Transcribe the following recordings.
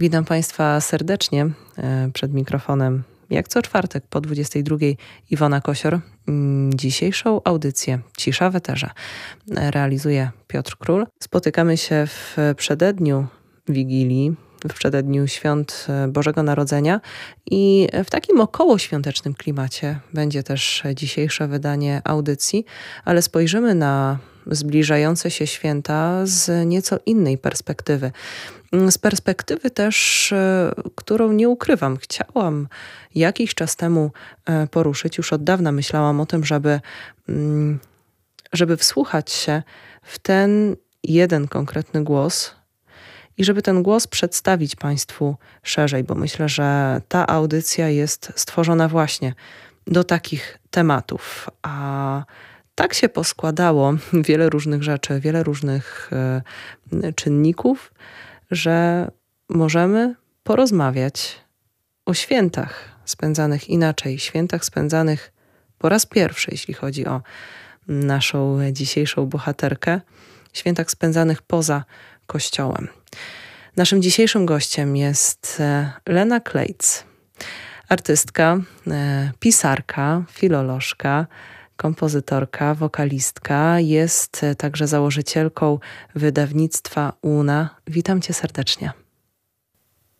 Witam Państwa serdecznie e, przed mikrofonem. Jak co czwartek po 22 Iwona Kosior. Mm, dzisiejszą audycję Cisza w Eterze realizuje Piotr Król. Spotykamy się w przededniu Wigilii, w przededniu świąt e, Bożego Narodzenia i w takim okołoświątecznym klimacie będzie też dzisiejsze wydanie audycji, ale spojrzymy na zbliżające się święta z nieco innej perspektywy. Z perspektywy też, e, którą nie ukrywam, chciałam jakiś czas temu e, poruszyć. Już od dawna myślałam o tym, żeby, mm, żeby wsłuchać się w ten jeden konkretny głos, i żeby ten głos przedstawić Państwu szerzej, bo myślę, że ta audycja jest stworzona właśnie do takich tematów. A tak się poskładało wiele różnych rzeczy, wiele różnych e, czynników, że możemy porozmawiać o świętach spędzanych inaczej, świętach spędzanych po raz pierwszy, jeśli chodzi o naszą dzisiejszą bohaterkę, świętach spędzanych poza kościołem. Naszym dzisiejszym gościem jest e, Lena Klejc, artystka, e, pisarka, filolożka, kompozytorka, wokalistka. Jest e, także założycielką wydawnictwa UNA. Witam cię serdecznie.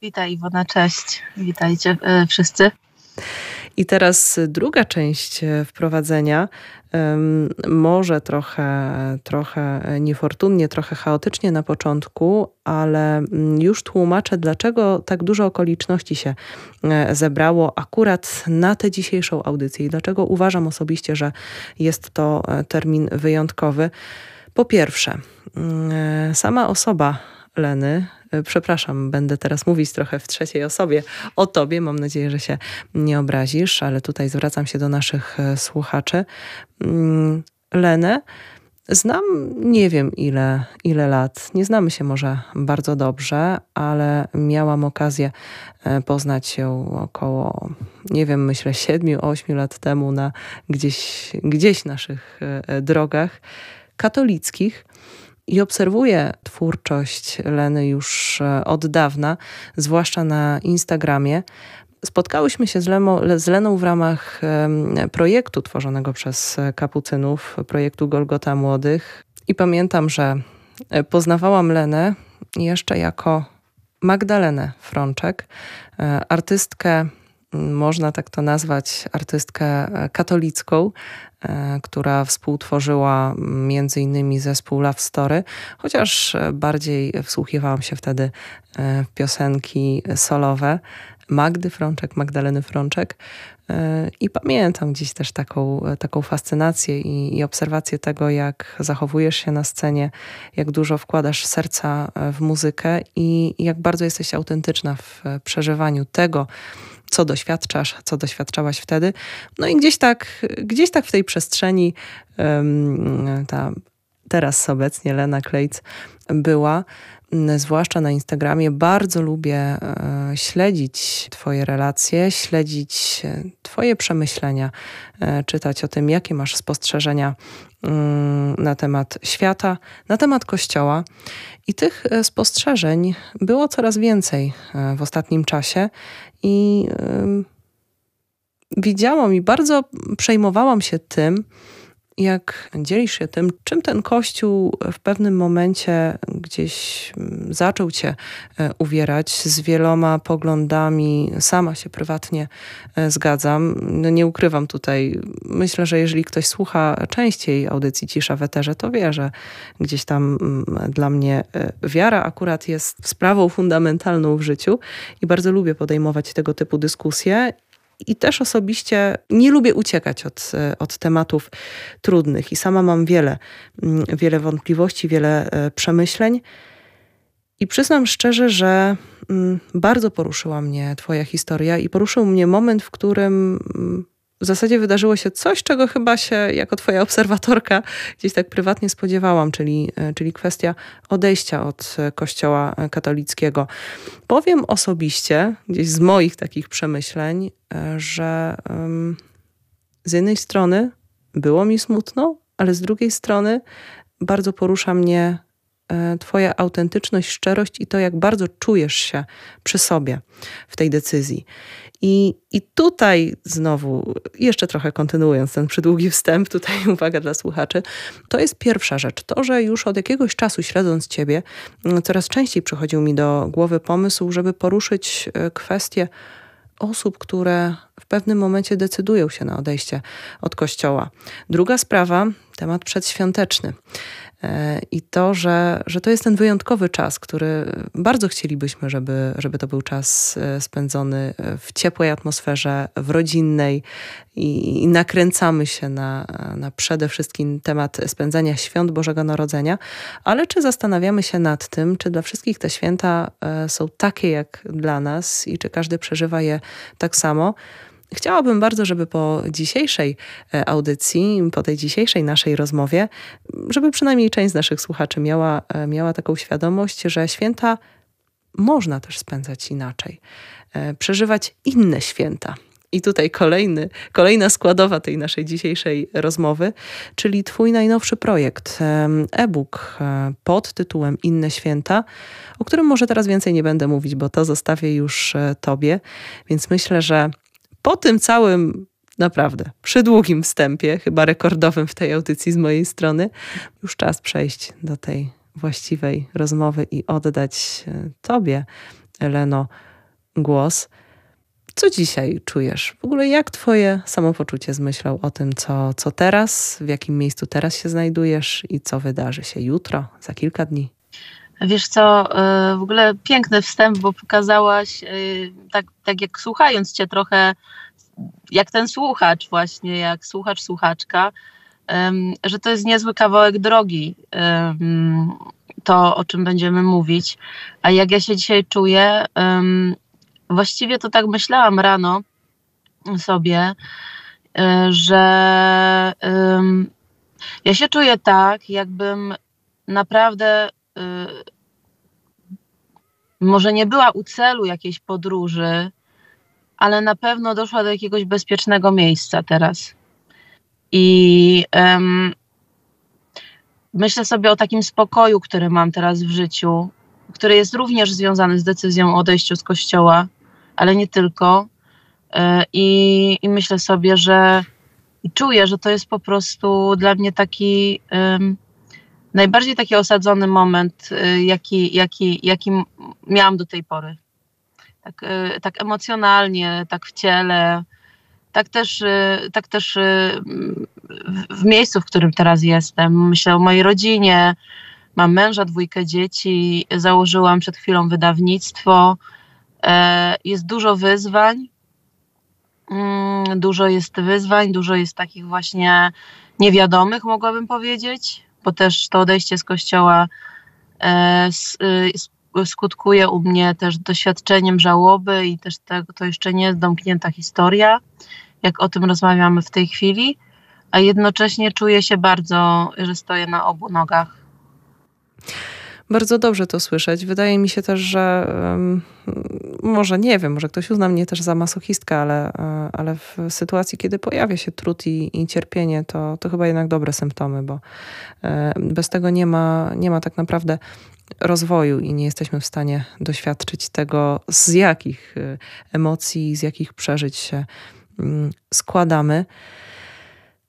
Witaj Iwona, cześć. Witajcie wszyscy. I teraz druga część e, wprowadzenia, może trochę, trochę niefortunnie, trochę chaotycznie na początku, ale mm, już tłumaczę, dlaczego tak dużo okoliczności się e, zebrało akurat na tę dzisiejszą audycję i dlaczego uważam osobiście, że jest to e, termin wyjątkowy. Po pierwsze, mm, sama osoba Leny przepraszam, będę teraz mówić trochę w trzeciej osobie o tobie. Mam nadzieję, że się nie obrazisz, ale tutaj zwracam się do naszych e, słuchaczy. Mm, Lenę znam nie wiem ile, ile lat. Nie znamy się może bardzo dobrze, ale miałam okazję e, poznać ją około, nie wiem, myślę, siedmiu, ośmiu lat temu na gdzieś, gdzieś naszych drogach katolickich i obserwuję twórczość Leny już e, od dawna, zwłaszcza na Instagramie. Spotkałyśmy się z, Lemo, z Leną w ramach projektu tworzonego przez kapucynów, projektu Golgota Młodych. I pamiętam, że e, poznawałam Lenę jeszcze jako Magdalenę Frączek, e, artystkę można tak to nazwać, artystkę e, katolicką, e, która współtworzyła między innymi zespół Love Story, chociaż bardziej wsłuchiwałam się wtedy e, w piosenki solowe Magdy Frączek, Magdaleny Frączek. I pamiętam gdzieś też taką, taką fascynację i, i, obserwację tego, jak zachowujesz się na scenie, jak dużo wkładasz serca w muzykę i jak bardzo jesteś autentyczna w przeżywaniu tego, co doświadczasz, co doświadczałaś wtedy. No i gdzieś tak, gdzieś tak w tej przestrzeni ta teraz obecnie Lena Klejc była, zwłaszcza na Instagramie. Bardzo lubię e, śledzić Twoje relacje, śledzić e, Twoje przemyślenia, e, czytać o tym, jakie masz spostrzeżenia mm, na temat świata, na temat Kościoła. I tych spostrzeżeń było coraz więcej w ostatnim czasie i widziałam i bardzo przejmowałam się tym, jak dzielisz się tym, czym ten kościół w pewnym momencie gdzieś mm, zaczął cię e, uwierać z wieloma poglądami. Sama się prywatnie e, zgadzam. No nie ukrywam tutaj. Myślę, że jeżeli ktoś słucha częściej audycji Cisza w Eterze, to wie, że gdzieś tam mm, dla mnie e, wiara akurat jest sprawą fundamentalną w życiu i bardzo lubię podejmować tego typu dyskusje i też osobiście nie lubię uciekać od, od tematów trudnych i sama mam wiele, mm, wiele wątpliwości, wiele e, przemyśleń. I przyznam szczerze, że mm, bardzo poruszyła mnie Twoja historia i poruszył mnie moment, w którym mm, w zasadzie wydarzyło się coś, czego chyba się jako Twoja obserwatorka gdzieś tak prywatnie spodziewałam, czyli, e, czyli kwestia odejścia od e, Kościoła e, katolickiego. Powiem osobiście, gdzieś z moich takich przemyśleń, że um, z jednej strony było mi smutno, ale z drugiej strony bardzo porusza mnie Twoja autentyczność, szczerość i to, jak bardzo czujesz się przy sobie w tej decyzji. I, I tutaj znowu, jeszcze trochę kontynuując ten przydługi wstęp, tutaj uwaga dla słuchaczy, to jest pierwsza rzecz. To, że już od jakiegoś czasu śledząc Ciebie, mm, coraz częściej przychodził mi do głowy pomysł, żeby poruszyć e, kwestię osób, które w pewnym momencie decydują się na odejście od kościoła. Druga sprawa, temat przedświąteczny. E, I to, że, że to jest ten wyjątkowy czas, który bardzo chcielibyśmy, żeby, żeby to był czas e, spędzony w ciepłej atmosferze, w rodzinnej i, i nakręcamy się na, na przede wszystkim temat spędzania świąt Bożego Narodzenia, ale czy zastanawiamy się nad tym, czy dla wszystkich te święta e, są takie jak dla nas i czy każdy przeżywa je tak samo? Chciałabym bardzo, żeby po dzisiejszej e, audycji, po tej dzisiejszej naszej rozmowie, żeby przynajmniej część z naszych słuchaczy miała, e, miała taką świadomość, że święta można też spędzać inaczej, e, przeżywać inne święta. I tutaj kolejny, kolejna składowa tej naszej dzisiejszej rozmowy, czyli Twój najnowszy projekt, e-book pod tytułem Inne Święta, o którym może teraz więcej nie będę mówić, bo to zostawię już Tobie. Więc myślę, że po tym całym naprawdę przydługim wstępie, chyba rekordowym w tej audycji z mojej strony, już czas przejść do tej właściwej rozmowy i oddać e, Tobie, Eleno, głos. Co dzisiaj czujesz? W ogóle jak Twoje samopoczucie z myślą o tym, co, co teraz, w jakim miejscu teraz się znajdujesz i co wydarzy się jutro, za kilka dni? Wiesz co, e, w ogóle piękny wstęp, bo pokazałaś, e, tak, tak jak słuchając cię trochę, jak ten słuchacz właśnie, jak słuchacz, słuchaczka, że to jest niezły kawałek drogi, to o czym będziemy mówić. A jak ja się dzisiaj czuję, właściwie to tak myślałam rano sobie, e, że ja się czuję tak, jakbym naprawdę może nie była u celu jakiejś podróży, ale na pewno doszła do jakiegoś bezpiecznego miejsca teraz. I um, myślę sobie o takim spokoju, który mam teraz w życiu, który jest również związany z decyzją o odejściu z kościoła, ale nie tylko. E, I, i myślę sobie, że i czuję, że to jest po prostu dla mnie taki. Um, najbardziej taki osadzony moment, y, jaki, jaki, jaki miałam do tej pory. Tak, y, tak emocjonalnie, tak w ciele, tak też, y, tak też w miejscu, w którym teraz jestem. Myślę o mojej rodzinie, mam męża, dwójkę dzieci, założyłam przed chwilą wydawnictwo. E, jest dużo wyzwań, mm, dużo jest wyzwań, dużo jest takich właśnie niewiadomych, mogłabym powiedzieć bo też to odejście z kościoła e, y, skutkuje u mnie też doświadczeniem żałoby i też tego, to jeszcze nie jest domknięta historia, jak o tym rozmawiamy w tej chwili, a jednocześnie czuję się bardzo, że stoję na obu nogach. Bardzo dobrze to słyszeć. Wydaje mi się też, że może nie wiem, może ktoś uzna mnie też za masochistkę, ale, e, ale w sytuacji, kiedy pojawia się trud i, i cierpienie, to, to chyba jednak dobre symptomy, bo e, bez tego nie ma, nie ma tak naprawdę rozwoju i nie jesteśmy w stanie doświadczyć tego, z jakich e, emocji, z jakich przeżyć się mm, składamy.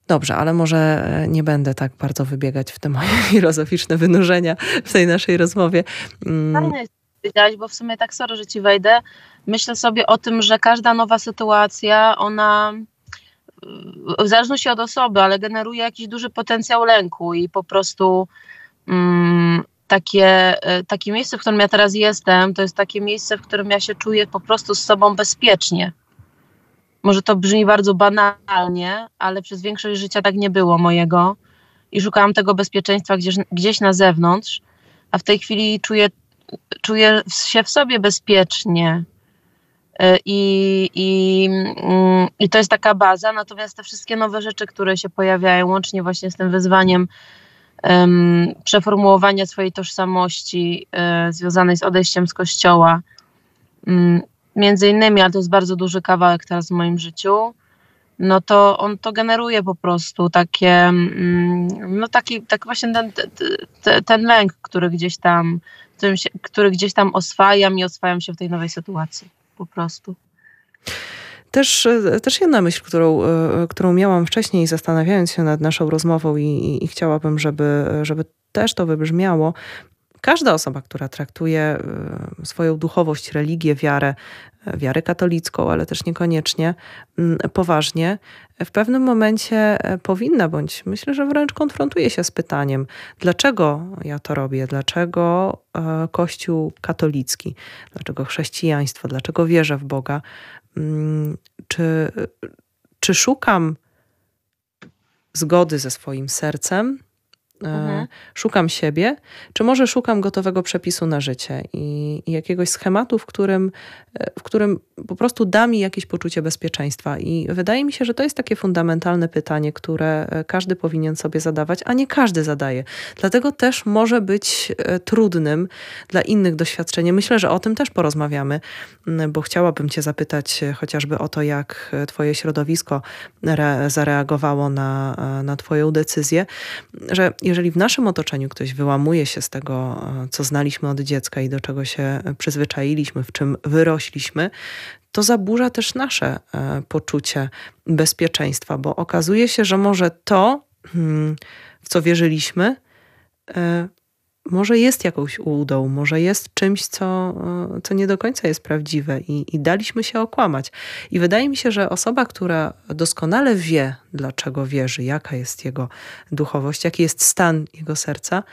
Dobrze, ale może e, nie będę tak bardzo wybiegać w te moje filozoficzne wynurzenia w tej naszej rozmowie. Mm. Powiedzieć, bo w sumie tak sorry, że ci wejdę. Myślę sobie o tym, że każda nowa sytuacja, ona w zależności od osoby, ale generuje jakiś duży potencjał lęku i po prostu mm, takie, e, takie miejsce, w którym ja teraz jestem, to jest takie miejsce, w którym ja się czuję po prostu z sobą bezpiecznie. Może to brzmi bardzo banalnie, ale przez większość życia tak nie było mojego i szukałam tego bezpieczeństwa gdzieś, gdzieś na zewnątrz, a w tej chwili czuję, czuję się w sobie bezpiecznie. E, I, i, mm, I to jest taka baza, natomiast te wszystkie nowe rzeczy, które się pojawiają, łącznie właśnie z tym wyzwaniem um, przeformułowania swojej tożsamości um, związanej z odejściem z kościoła, um, między innymi, ale to jest bardzo duży kawałek teraz w moim życiu. no to on to generuje po prostu takie, mm, no taki, tak właśnie ten, ten, ten lęk, który gdzieś tam, który gdzieś tam oswajam i oswajam się w tej nowej sytuacji po prostu. Też, też jedna myśl, którą, którą miałam wcześniej, zastanawiając się nad naszą rozmową i, i, i chciałabym, żeby, żeby też to wybrzmiało, Każda osoba, która traktuje y, swoją duchowość, religię, wiarę, y, wiarę katolicką, ale też niekoniecznie mm, poważnie, w pewnym momencie y, powinna, bądź myślę, że wręcz konfrontuje się z pytaniem, dlaczego ja to robię, dlaczego Kościół katolicki, dlaczego chrześcijaństwo, dlaczego wierzę w Boga, mm, czy, czy szukam zgody ze swoim sercem, mhm. szukam siebie, czy może szukam gotowego przepisu na życie i, i, jakiegoś schematu, w którym, e, w którym po prostu da mi jakieś poczucie bezpieczeństwa. I wydaje mi się, że to jest takie fundamentalne pytanie, które e, każdy powinien sobie zadawać, a nie każdy zadaje. Dlatego też może być e, trudnym dla innych doświadczenie. Myślę, że o tym też porozmawiamy, bo chciałabym Cię zapytać chociażby o to, jak Twoje środowisko zareagowało na, na Twoją decyzję, że jeżeli w naszym otoczeniu ktoś wyłamuje się z tego, e, co znaliśmy od dziecka i do czego się przyzwyczailiśmy, w czym wyrośliśmy, to zaburza też nasze e, poczucie bezpieczeństwa, bo okazuje się, że może to, hmm, w co wierzyliśmy, e, może jest jakąś ułudą, może jest czymś, co, co nie do końca jest prawdziwe i, i daliśmy się okłamać. I wydaje mi się, że osoba, która doskonale wie, dlaczego wierzy, jaka jest jego duchowość, jaki jest stan jego serca,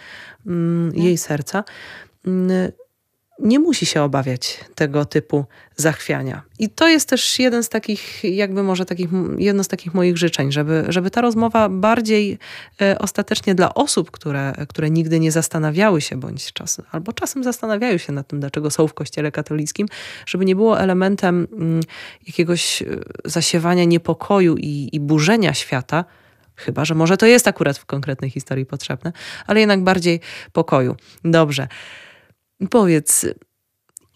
mm, jej serca, mm, nie musi się obawiać tego typu zachwiania. I to jest też jeden z takich, jakby może takich, jedno z takich moich życzeń, żeby, żeby ta rozmowa bardziej e, ostatecznie dla osób, które, które nigdy nie zastanawiały się, bądź czasem, albo czasem zastanawiają się nad tym, dlaczego są w kościele katolickim, żeby nie było elementem mm, jakiegoś e, zasiewania niepokoju i, i burzenia świata, Chyba, że może to jest akurat w konkretnej historii potrzebne, ale jednak bardziej pokoju. Dobrze. Powiedz,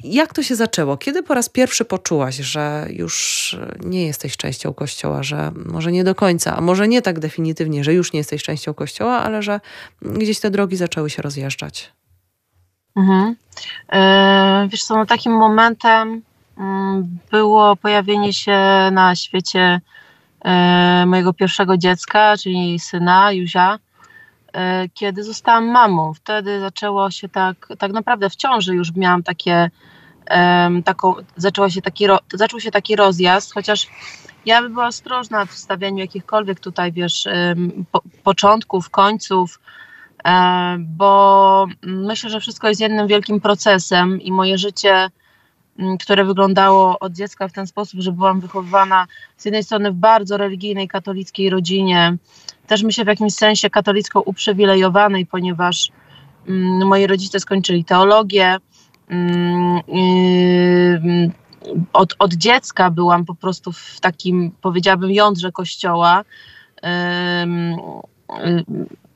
jak to się zaczęło? Kiedy po raz pierwszy poczułaś, że już nie jesteś częścią kościoła, że może nie do końca, a może nie tak definitywnie, że już nie jesteś częścią kościoła, ale że gdzieś te drogi zaczęły się rozjeżdżać? Mhm. E, wiesz co, no takim momentem mm, było pojawienie się na świecie e, mojego pierwszego dziecka, czyli syna Józia. E, kiedy zostałam mamą. Wtedy zaczęło się tak, tak naprawdę w ciąży już miałam takie, taką, zaczęło się taki, zaczął się taki rozjazd, chociaż ja bym była ostrożna w stawianiu jakichkolwiek tutaj, wiesz, po, początków, końców, e, bo myślę, że wszystko jest jednym wielkim procesem i moje życie które wyglądało od dziecka w ten sposób, że byłam wychowywana z jednej strony w bardzo religijnej, katolickiej rodzinie, też myślę w jakimś sensie katolicko uprzywilejowanej, ponieważ mm, moi rodzice skończyli teologię. Mm, y, od, od dziecka byłam po prostu w takim, powiedziałabym, jądrze kościoła.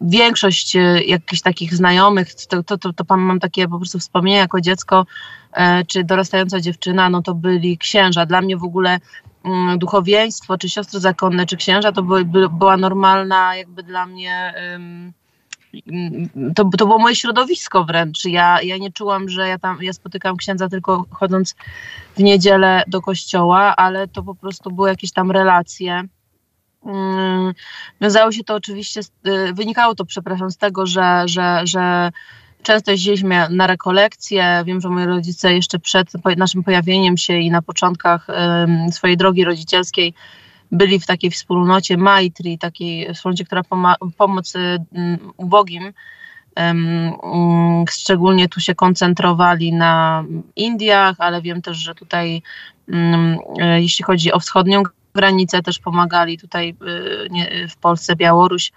Większość y, jakichś takich znajomych, to, to, to, to mam takie po prostu wspomnienia jako dziecko, e, czy dorastająca dziewczyna, no to byli księża. Dla mnie w ogóle Mm, duchowieństwo, czy siostry zakonne, czy księża, to by, by, była normalna jakby dla mnie... Um, to, to było moje środowisko wręcz. Ja, ja nie czułam, że ja tam ja spotykam księdza tylko chodząc w niedzielę do kościoła, ale to po prostu były jakieś tam relacje. Um, wiązało się to oczywiście, y, wynikało to, przepraszam, z tego, że, że, że Często jeździliśmy na rekolekcje. Wiem, że moi rodzice jeszcze przed naszym pojawieniem się i na początkach swojej drogi rodzicielskiej byli w takiej wspólnocie Maitri, takiej wspólnocie, która pomaga pomocy ubogim. Szczególnie tu się koncentrowali na Indiach, ale wiem też, że tutaj, e, jeśli chodzi o wschodnią granicę, też pomagali tutaj e, w Polsce, Białoruś,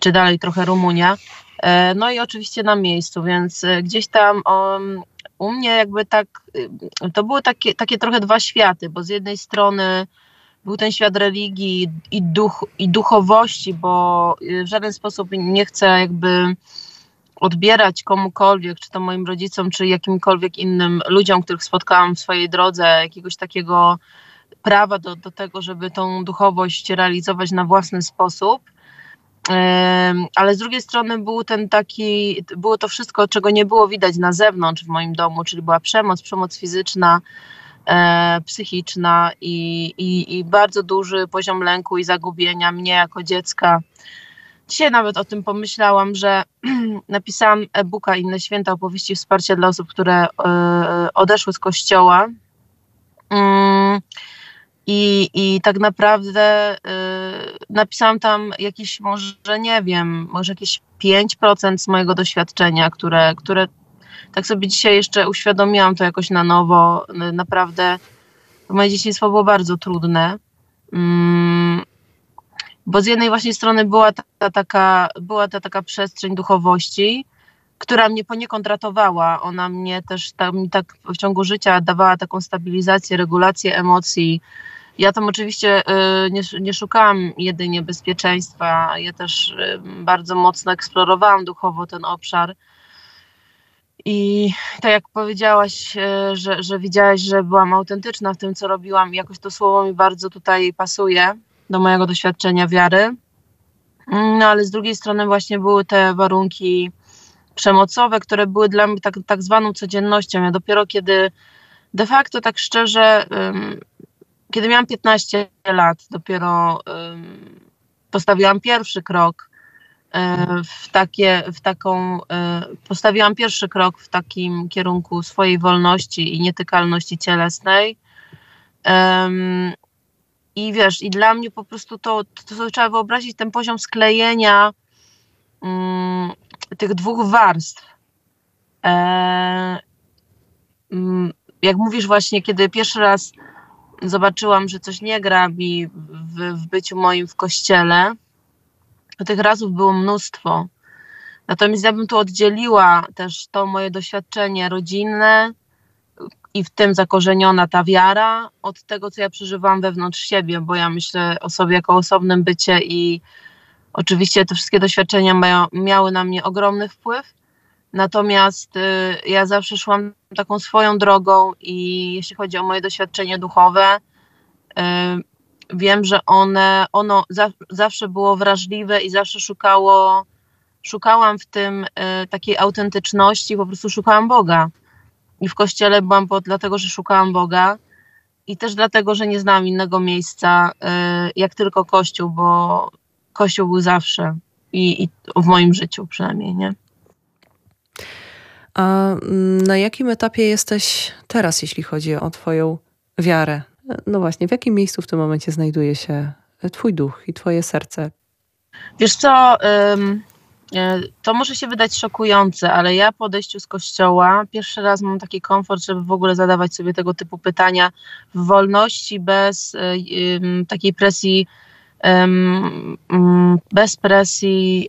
czy dalej trochę Rumunia. E, no i oczywiście na miejscu, więc e, gdzieś tam um, u mnie jakby tak, y, to były takie, takie trochę dwa światy, bo z jednej strony był ten świat religii i, duch, i duchowości, bo y, w żaden sposób nie chcę jakby odbierać komukolwiek, czy to moim rodzicom, czy jakimkolwiek innym ludziom, których spotkałam w swojej drodze, jakiegoś takiego prawa do, do tego, żeby tą duchowość realizować na własny sposób. Ale z drugiej strony był ten taki, było to wszystko, czego nie było widać na zewnątrz w moim domu, czyli była przemoc, przemoc fizyczna, e, psychiczna i, i, i bardzo duży poziom lęku i zagubienia mnie jako dziecka. Dzisiaj nawet o tym pomyślałam, że napisałam e-booka Inne Święta Opowieści Wsparcia dla osób, które e, odeszły z kościoła. I, I tak naprawdę y, napisałam tam jakieś, może nie wiem, może jakieś 5% z mojego doświadczenia, które, które tak sobie dzisiaj jeszcze uświadomiłam to jakoś na nowo. Naprawdę moje dzieciństwo było bardzo trudne. Mm, bo z jednej właśnie strony była ta, ta, taka, była ta taka przestrzeń duchowości, która mnie poniekąd ratowała. Ona mnie też tam, tak w ciągu życia dawała taką stabilizację, regulację emocji. Ja tam oczywiście y, nie, nie szukałam jedynie bezpieczeństwa, ja też y, bardzo mocno eksplorowałam duchowo ten obszar. I tak jak powiedziałaś, y, że, że widziałaś, że byłam autentyczna w tym, co robiłam, jakoś to słowo mi bardzo tutaj pasuje do mojego doświadczenia wiary. No ale z drugiej strony właśnie były te warunki przemocowe, które były dla mnie tak, tak zwaną codziennością. Ja dopiero kiedy de facto tak szczerze, kiedy miałam 15 lat, dopiero postawiłam pierwszy krok um, w, takie, w taką, e, postawiłam pierwszy krok w takim kierunku swojej wolności i nietykalności cielesnej. I wiesz, i dla mnie po prostu to, to, to trzeba wyobrazić ten poziom sklejenia um, tych dwóch warstw. E, um, jak mówisz właśnie, kiedy pierwszy raz zobaczyłam, że coś nie gra mi w, w byciu moim w kościele, tych razów było mnóstwo. Natomiast ja bym tu oddzieliła też to moje doświadczenie rodzinne, i w tym zakorzeniona ta wiara od tego, co ja przeżywałam wewnątrz siebie, bo ja myślę o sobie jako osobnym bycie i oczywiście te wszystkie doświadczenia mają, miały na mnie ogromny wpływ. Natomiast y, ja zawsze szłam taką swoją drogą i jeśli chodzi o moje doświadczenie duchowe, y, wiem, że one, ono za, zawsze było wrażliwe i zawsze szukało, szukałam w tym y, takiej autentyczności, po prostu szukałam Boga. I w kościele byłam po, dlatego, że szukałam Boga i też dlatego, że nie znałam innego miejsca jak tylko Kościół, bo Kościół był zawsze i, i w moim życiu przynajmniej, nie? A na jakim etapie jesteś teraz, jeśli chodzi o Twoją wiarę? No właśnie, w jakim miejscu w tym momencie znajduje się Twój duch i Twoje serce? Wiesz co, E, to może się wydać szokujące, ale ja po odejściu z kościoła pierwszy raz mam taki komfort, żeby w ogóle zadawać sobie tego typu pytania w wolności, bez um, takiej presji, um, bez presji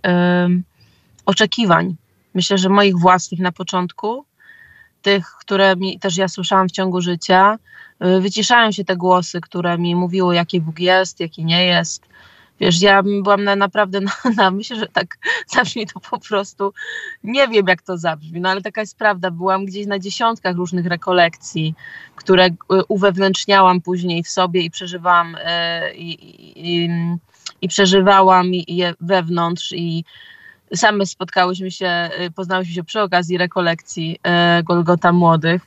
oczekiwań. Myślę, że moich własnych na początku, tych, które mi, też ja słyszałam w ciągu życia, e, wyciszają się te głosy, które mi mówiły, jaki Bóg jest, jaki nie jest. Wiesz, ja byłam na, naprawdę na, na, myślę, że tak zabrzmi to po prostu, nie wiem jak to zabrzmi, no ale taka jest prawda, byłam gdzieś na dziesiątkach różnych rekolekcji, które e, uwewnętrzniałam później w sobie i przeżywałam e, i, i, i przeżywałam je wewnątrz i same spotkałyśmy się, e, poznałyśmy się przy okazji rekolekcji Golgota Młodych.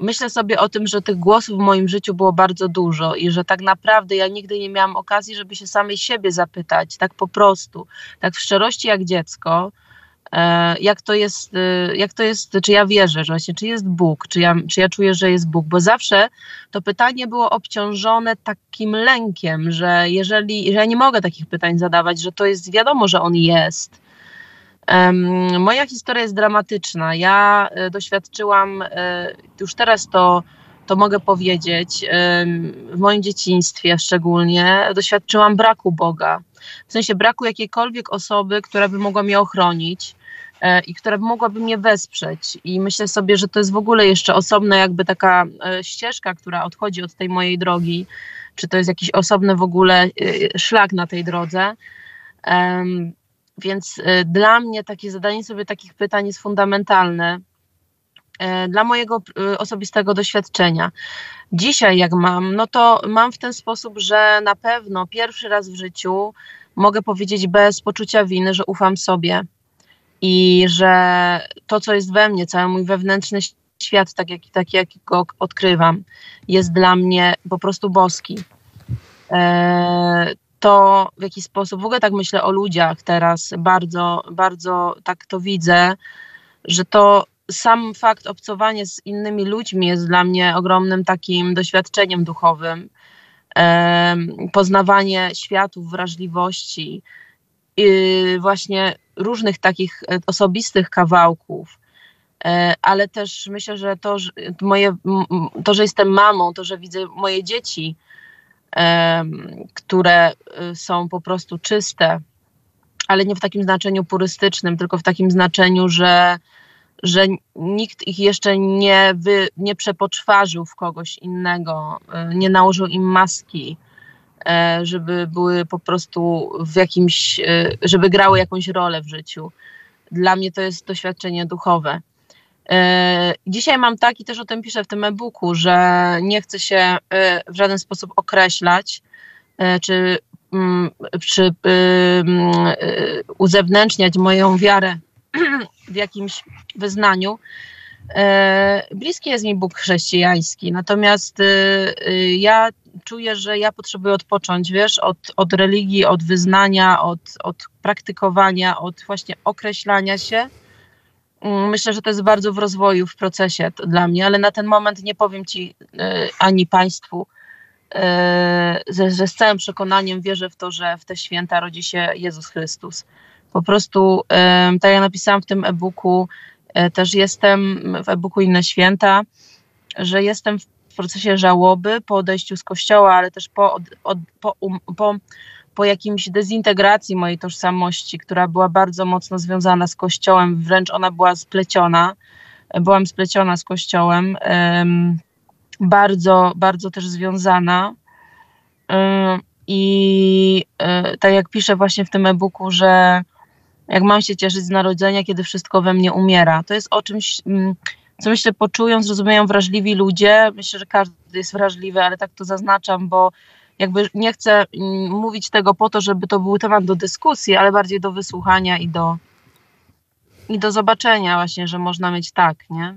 Myślę sobie o tym, że tych głosów w moim życiu było bardzo dużo i że tak naprawdę ja nigdy nie miałam okazji, żeby się samej siebie zapytać, tak po prostu, tak w szczerości jak dziecko, jak to jest, e, jak to jest czy ja wierzę, że właśnie, czy jest Bóg, czy ja, czy ja czuję, że jest Bóg, bo zawsze to pytanie było obciążone takim lękiem, że jeżeli, że ja nie mogę takich pytań zadawać, że to jest wiadomo, że On jest, Moja historia jest dramatyczna. Ja e, doświadczyłam, e, już teraz to, to mogę powiedzieć, w moim dzieciństwie szczególnie, doświadczyłam braku Boga. W sensie braku jakiejkolwiek osoby, która by mogła mnie ochronić e, i która mogłaby mnie wesprzeć. I myślę sobie, że to jest w ogóle jeszcze osobna jakby taka ścieżka, która odchodzi od tej mojej drogi, czy to jest jakiś osobny w ogóle szlak na tej drodze. Więc dla mnie takie zadanie sobie takich pytań jest fundamentalne. dla mojego osobistego doświadczenia. Dzisiaj, jak mam, no to mam w ten sposób, że na pewno pierwszy raz w życiu mogę powiedzieć bez poczucia winy, że ufam sobie i że to, co jest we mnie, cały mój wewnętrzny świat, tak jak, tak jak go odkrywam, jest dla mnie po prostu boski. E, to w jaki sposób, w ogóle tak myślę o ludziach teraz, bardzo, bardzo tak to widzę, że to sam fakt obcowania z innymi ludźmi jest dla mnie ogromnym takim doświadczeniem duchowym. E, poznawanie światów, wrażliwości, właśnie różnych takich e, osobistych kawałków, e, ale też myślę, że to, że moje, to, że jestem mamą, to, że widzę moje dzieci, które e, są po prostu czyste, ale nie w takim znaczeniu purystycznym, tylko w takim znaczeniu, że, że nikt ich jeszcze nie, wy, nie przepoczwarzył w kogoś innego, nie nałożył im maski, żeby były po prostu w jakimś, e, żeby grały jakąś rolę w życiu. Dla mnie to jest doświadczenie duchowe. E, dzisiaj mam tak i też o tym piszę w tym e-booku, że nie chcę się w żaden sposób określać, czy, mm, czy mm, uzewnętrzniać moją wiarę w jakimś wyznaniu. Bliski jest mi Bóg chrześcijański, natomiast ja czuję, że ja potrzebuję odpocząć, wiesz, od, od religii, od wyznania, od, od praktykowania, od właśnie określania się. Mm, myślę, że to jest bardzo w rozwoju, w procesie dla mnie, ale na ten moment nie powiem ci y, ani państwu, że, że, z całym przekonaniem wierzę w to, że w te święta rodzi się Jezus Chrystus. Po prostu, tak jak napisałam w tym e-booku, też jestem w e-booku Inne Święta, że jestem w procesie żałoby po odejściu z kościoła, ale też po, od, od, po, um, po, po jakimś dezintegracji mojej tożsamości, która była bardzo mocno związana z kościołem, wręcz ona była spleciona. Byłam spleciona z kościołem, um, bardzo, bardzo też związana. Um, I tak jak piszę właśnie w tym e-booku, że jak mam się cieszyć z narodzenia, kiedy wszystko we mnie umiera. To jest o czymś mm, co myślę poczują, zrozumieją wrażliwi ludzie. Myślę, że każdy jest wrażliwy, ale tak to zaznaczam, bo jakby nie chcę mm, mówić tego po to, żeby to był temat do dyskusji, ale bardziej do wysłuchania i do, i do zobaczenia właśnie, że można mieć tak, nie?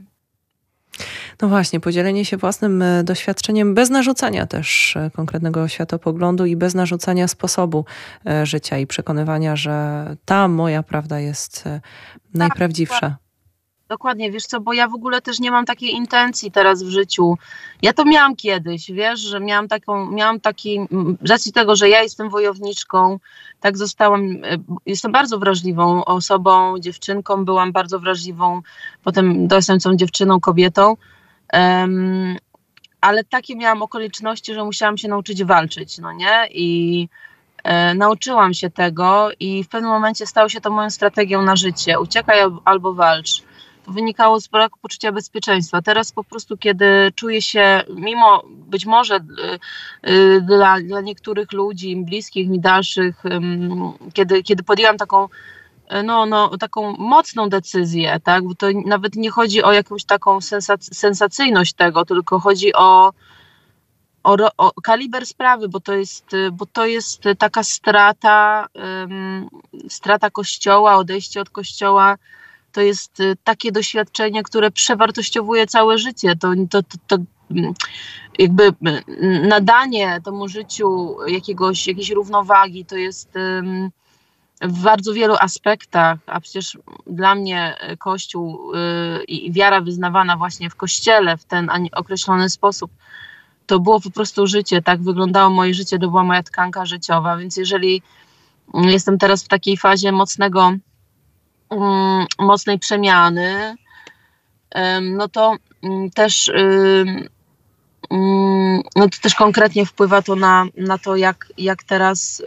No właśnie, podzielenie się własnym e, doświadczeniem bez narzucania też e, konkretnego światopoglądu i bez narzucania sposobu e, życia i przekonywania, że ta moja prawda jest tak, najprawdziwsza. Dokładnie, wiesz co, bo ja w ogóle też nie mam takiej intencji teraz w życiu. Ja to miałam kiedyś, wiesz, że miałam taką, miałam taki, z racji tego, że ja jestem wojowniczką, tak zostałam, e, jestem bardzo wrażliwą osobą, dziewczynką, byłam bardzo wrażliwą, potem dorosłą dziewczyną, kobietą, um, ale takie miałam okoliczności, że musiałam się nauczyć walczyć, no nie, i e, nauczyłam się tego i w pewnym momencie stało się to moją strategią na życie, uciekaj albo walcz wynikało z braku poczucia bezpieczeństwa. Teraz po prostu, kiedy czuję się, mimo być może y, y, dla, dla niektórych ludzi, bliskich mi dalszych, kiedy, kiedy podjęłam taką no, no, taką mocną decyzję, tak? Bo to nawet nie chodzi o jakąś taką sensac sensacyjność tego, tylko chodzi o, o, o, kaliber sprawy, bo to jest, bo to jest taka strata, um, strata kościoła, odejście od kościoła to jest y, takie doświadczenie, które przewartościowuje całe życie. To, to, to, to mm, jakby y, nadanie temu życiu jakiegoś, jakiejś równowagi to jest w bardzo wielu aspektach, a przecież dla mnie Kościół y, i wiara wyznawana właśnie w Kościele w ten określony sposób, to było po prostu życie, tak wyglądało moje życie, to była moja tkanka życiowa, więc jeżeli jestem teraz w takiej fazie mocnego mocnej przemiany, no to um, też no to też konkretnie wpływa to na, na to, jak, jak teraz,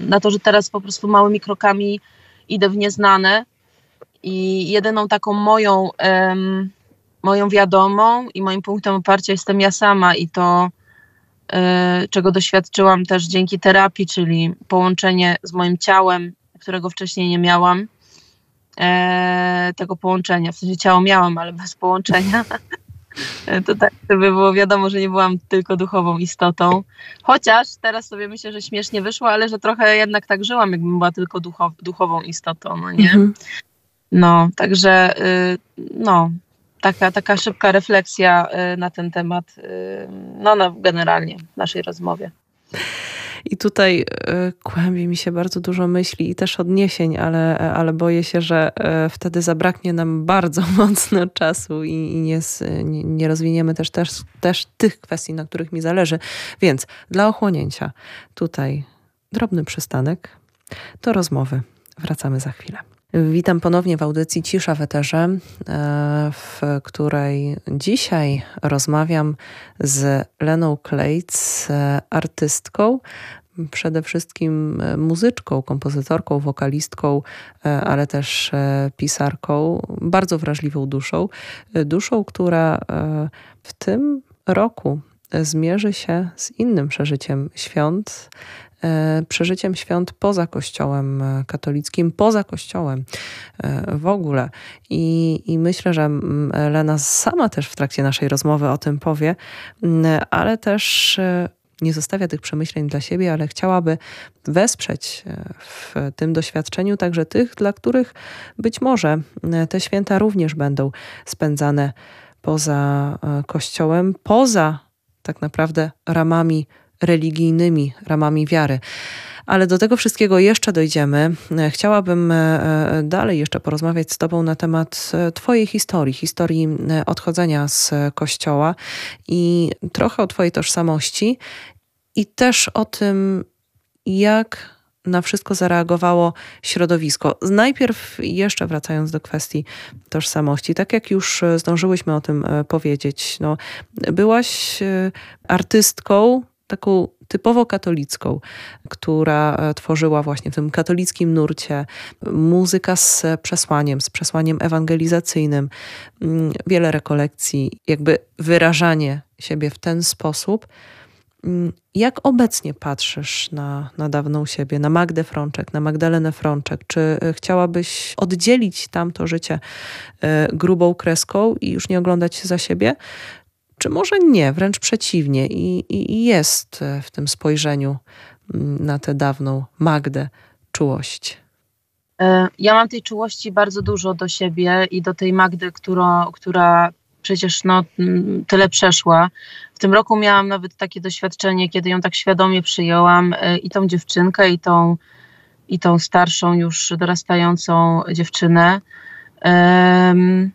na to, że teraz po prostu małymi krokami idę w nieznane. I jedyną taką moją, moją wiadomą i moim punktem oparcia jestem ja sama i to, e, czego doświadczyłam też dzięki terapii, czyli połączenie z moim ciałem, którego wcześniej nie miałam, tego połączenia. W sensie ciało miałam, ale bez połączenia. to tak, żeby było wiadomo, że nie byłam tylko duchową istotą. Chociaż teraz sobie myślę, że śmiesznie wyszło, ale że trochę jednak tak żyłam, jakbym była tylko duchow, duchową istotą, no nie? Mhm. No, także y, no, taka, taka szybka refleksja y, na ten temat, y, no, no generalnie w naszej rozmowie. I tutaj e, kłębi mi się bardzo dużo myśli i też odniesień, ale, ale boję się, że e, wtedy zabraknie nam bardzo mocno czasu i, i nie, nie rozwiniemy też, też, też tych kwestii, na których mi zależy. Więc dla ochłonięcia tutaj drobny przystanek do rozmowy. Wracamy za chwilę. Witam ponownie w audycji Cisza w Eterze, e, w której dzisiaj rozmawiam z Leną Klejc, artystką, przede wszystkim e, muzyczką, kompozytorką, wokalistką, e, ale też pisarką, bardzo wrażliwą duszą. Duszą, która w tym roku zmierzy się z innym przeżyciem świąt, E, przeżyciem świąt poza Kościołem e, katolickim, poza Kościołem e, w ogóle. I, I myślę, że Lena sama też w trakcie naszej rozmowy o tym powie, ale też nie zostawia tych przemyśleń dla siebie, ale chciałaby wesprzeć w tym doświadczeniu także tych, dla których być może te święta również będą spędzane poza Kościołem, poza tak naprawdę ramami religijnymi ramami wiary. Ale do tego wszystkiego jeszcze dojdziemy. Chciałabym e, e, dalej jeszcze porozmawiać z Tobą na temat e, Twojej historii, historii odchodzenia z kościoła i trochę o Twojej tożsamości i też o tym, jak na wszystko zareagowało środowisko. Najpierw jeszcze wracając do kwestii tożsamości, tak jak już zdążyłyśmy o tym powiedzieć, no, byłaś artystką, taką typowo katolicką, która e, tworzyła właśnie w tym katolickim nurcie muzyka z przesłaniem, z przesłaniem ewangelizacyjnym, mm, wiele rekolekcji, jakby wyrażanie siebie w ten sposób. Mm, jak obecnie patrzysz na, na dawną siebie, na Magdę Frączek, na Magdalenę Frączek? Czy e, chciałabyś oddzielić tamto życie e, grubą kreską i już nie oglądać się za siebie? Czy może nie, wręcz przeciwnie, i, i jest w tym spojrzeniu mm, na tę dawną Magdę czułość? E, ja mam tej czułości bardzo dużo do siebie i do tej Magdy, która, która przecież no, mm, tyle przeszła. W tym roku miałam nawet takie doświadczenie, kiedy ją tak świadomie przyjęłam e, i tą dziewczynkę, i tą, i tą starszą, już dorastającą dziewczynę. Um,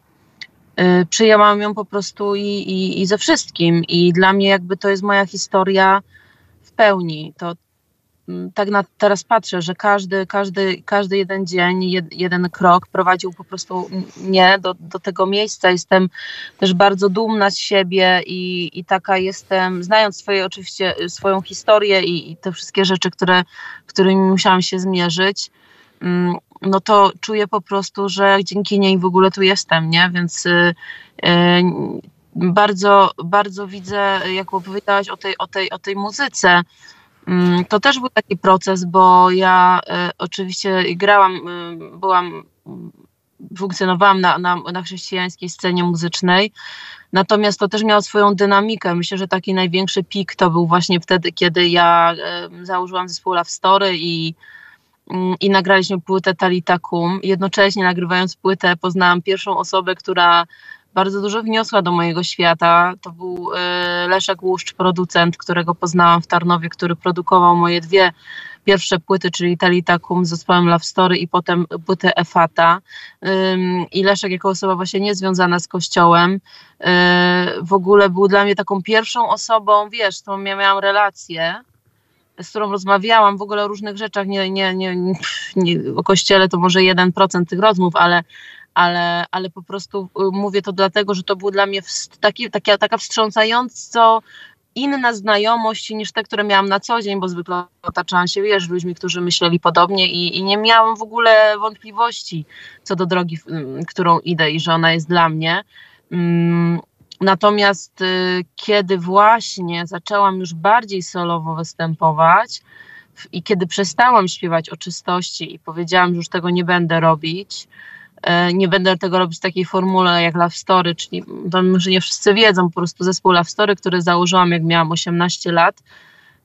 przyjęłam ją po prostu i, i, i ze wszystkim. I dla mnie jakby to jest moja historia w pełni. To mm, tak na teraz patrzę, że każdy, każdy, każdy jeden dzień, jed, jeden krok prowadził po prostu mnie do, do tego miejsca. Jestem też bardzo dumna z siebie i, i taka jestem, znając swoje oczywiście swoją historię i, i te wszystkie rzeczy, które, którymi musiałam się zmierzyć no to czuję po prostu, że dzięki niej w ogóle tu jestem, nie? Więc y, y, bardzo, bardzo widzę, jak opowiadałaś o tej, o tej, o tej muzyce. Mm, to też był taki proces, bo ja y, oczywiście grałam, byłam, funkcjonowałam na, na, na chrześcijańskiej scenie muzycznej, Natomiast to też miało swoją dynamikę. Myślę, że taki największy pik to był właśnie wtedy, kiedy ja założyłam zespół Love Story i Mm, i nagraliśmy płytę Talitakum. Jednocześnie nagrywając płytę poznałam pierwszą osobę, która bardzo dużo wniosła do mojego świata. To był e, Leszek Łuszcz, producent, którego poznałam w Tarnowie, który produkował moje dwie pierwsze płyty, czyli Talitakum z zespołem Love Story i potem płytę Efata. I Leszek jako osoba właśnie niezwiązana z kościołem e, w ogóle był dla mnie taką pierwszą osobą, wiesz, z którą ja miałam relację z którą rozmawiałam w ogóle o różnych rzeczach, nie, nie, nie, nie, o kościele to może 1% tych rozmów, ale, ale, ale po prostu y, mówię to dlatego, że to był dla mnie taki, taka, taka wstrząsająco inna znajomość niż te, które miałam na co dzień, bo zwykle otaczałam się, wiesz, ludźmi, którzy myśleli podobnie i, i nie miałam w ogóle wątpliwości co do drogi, którą idę i że ona jest dla mnie. Mm, Natomiast y, kiedy właśnie zaczęłam już bardziej solowo występować i kiedy przestałam śpiewać o czystości i powiedziałam, że już tego nie będę robić, E, nie będę tego robić w takiej formule jak Love Story, czyli to może nie wszyscy wiedzą, po prostu zespół Love Story, który założyłam jak miałam 18 lat.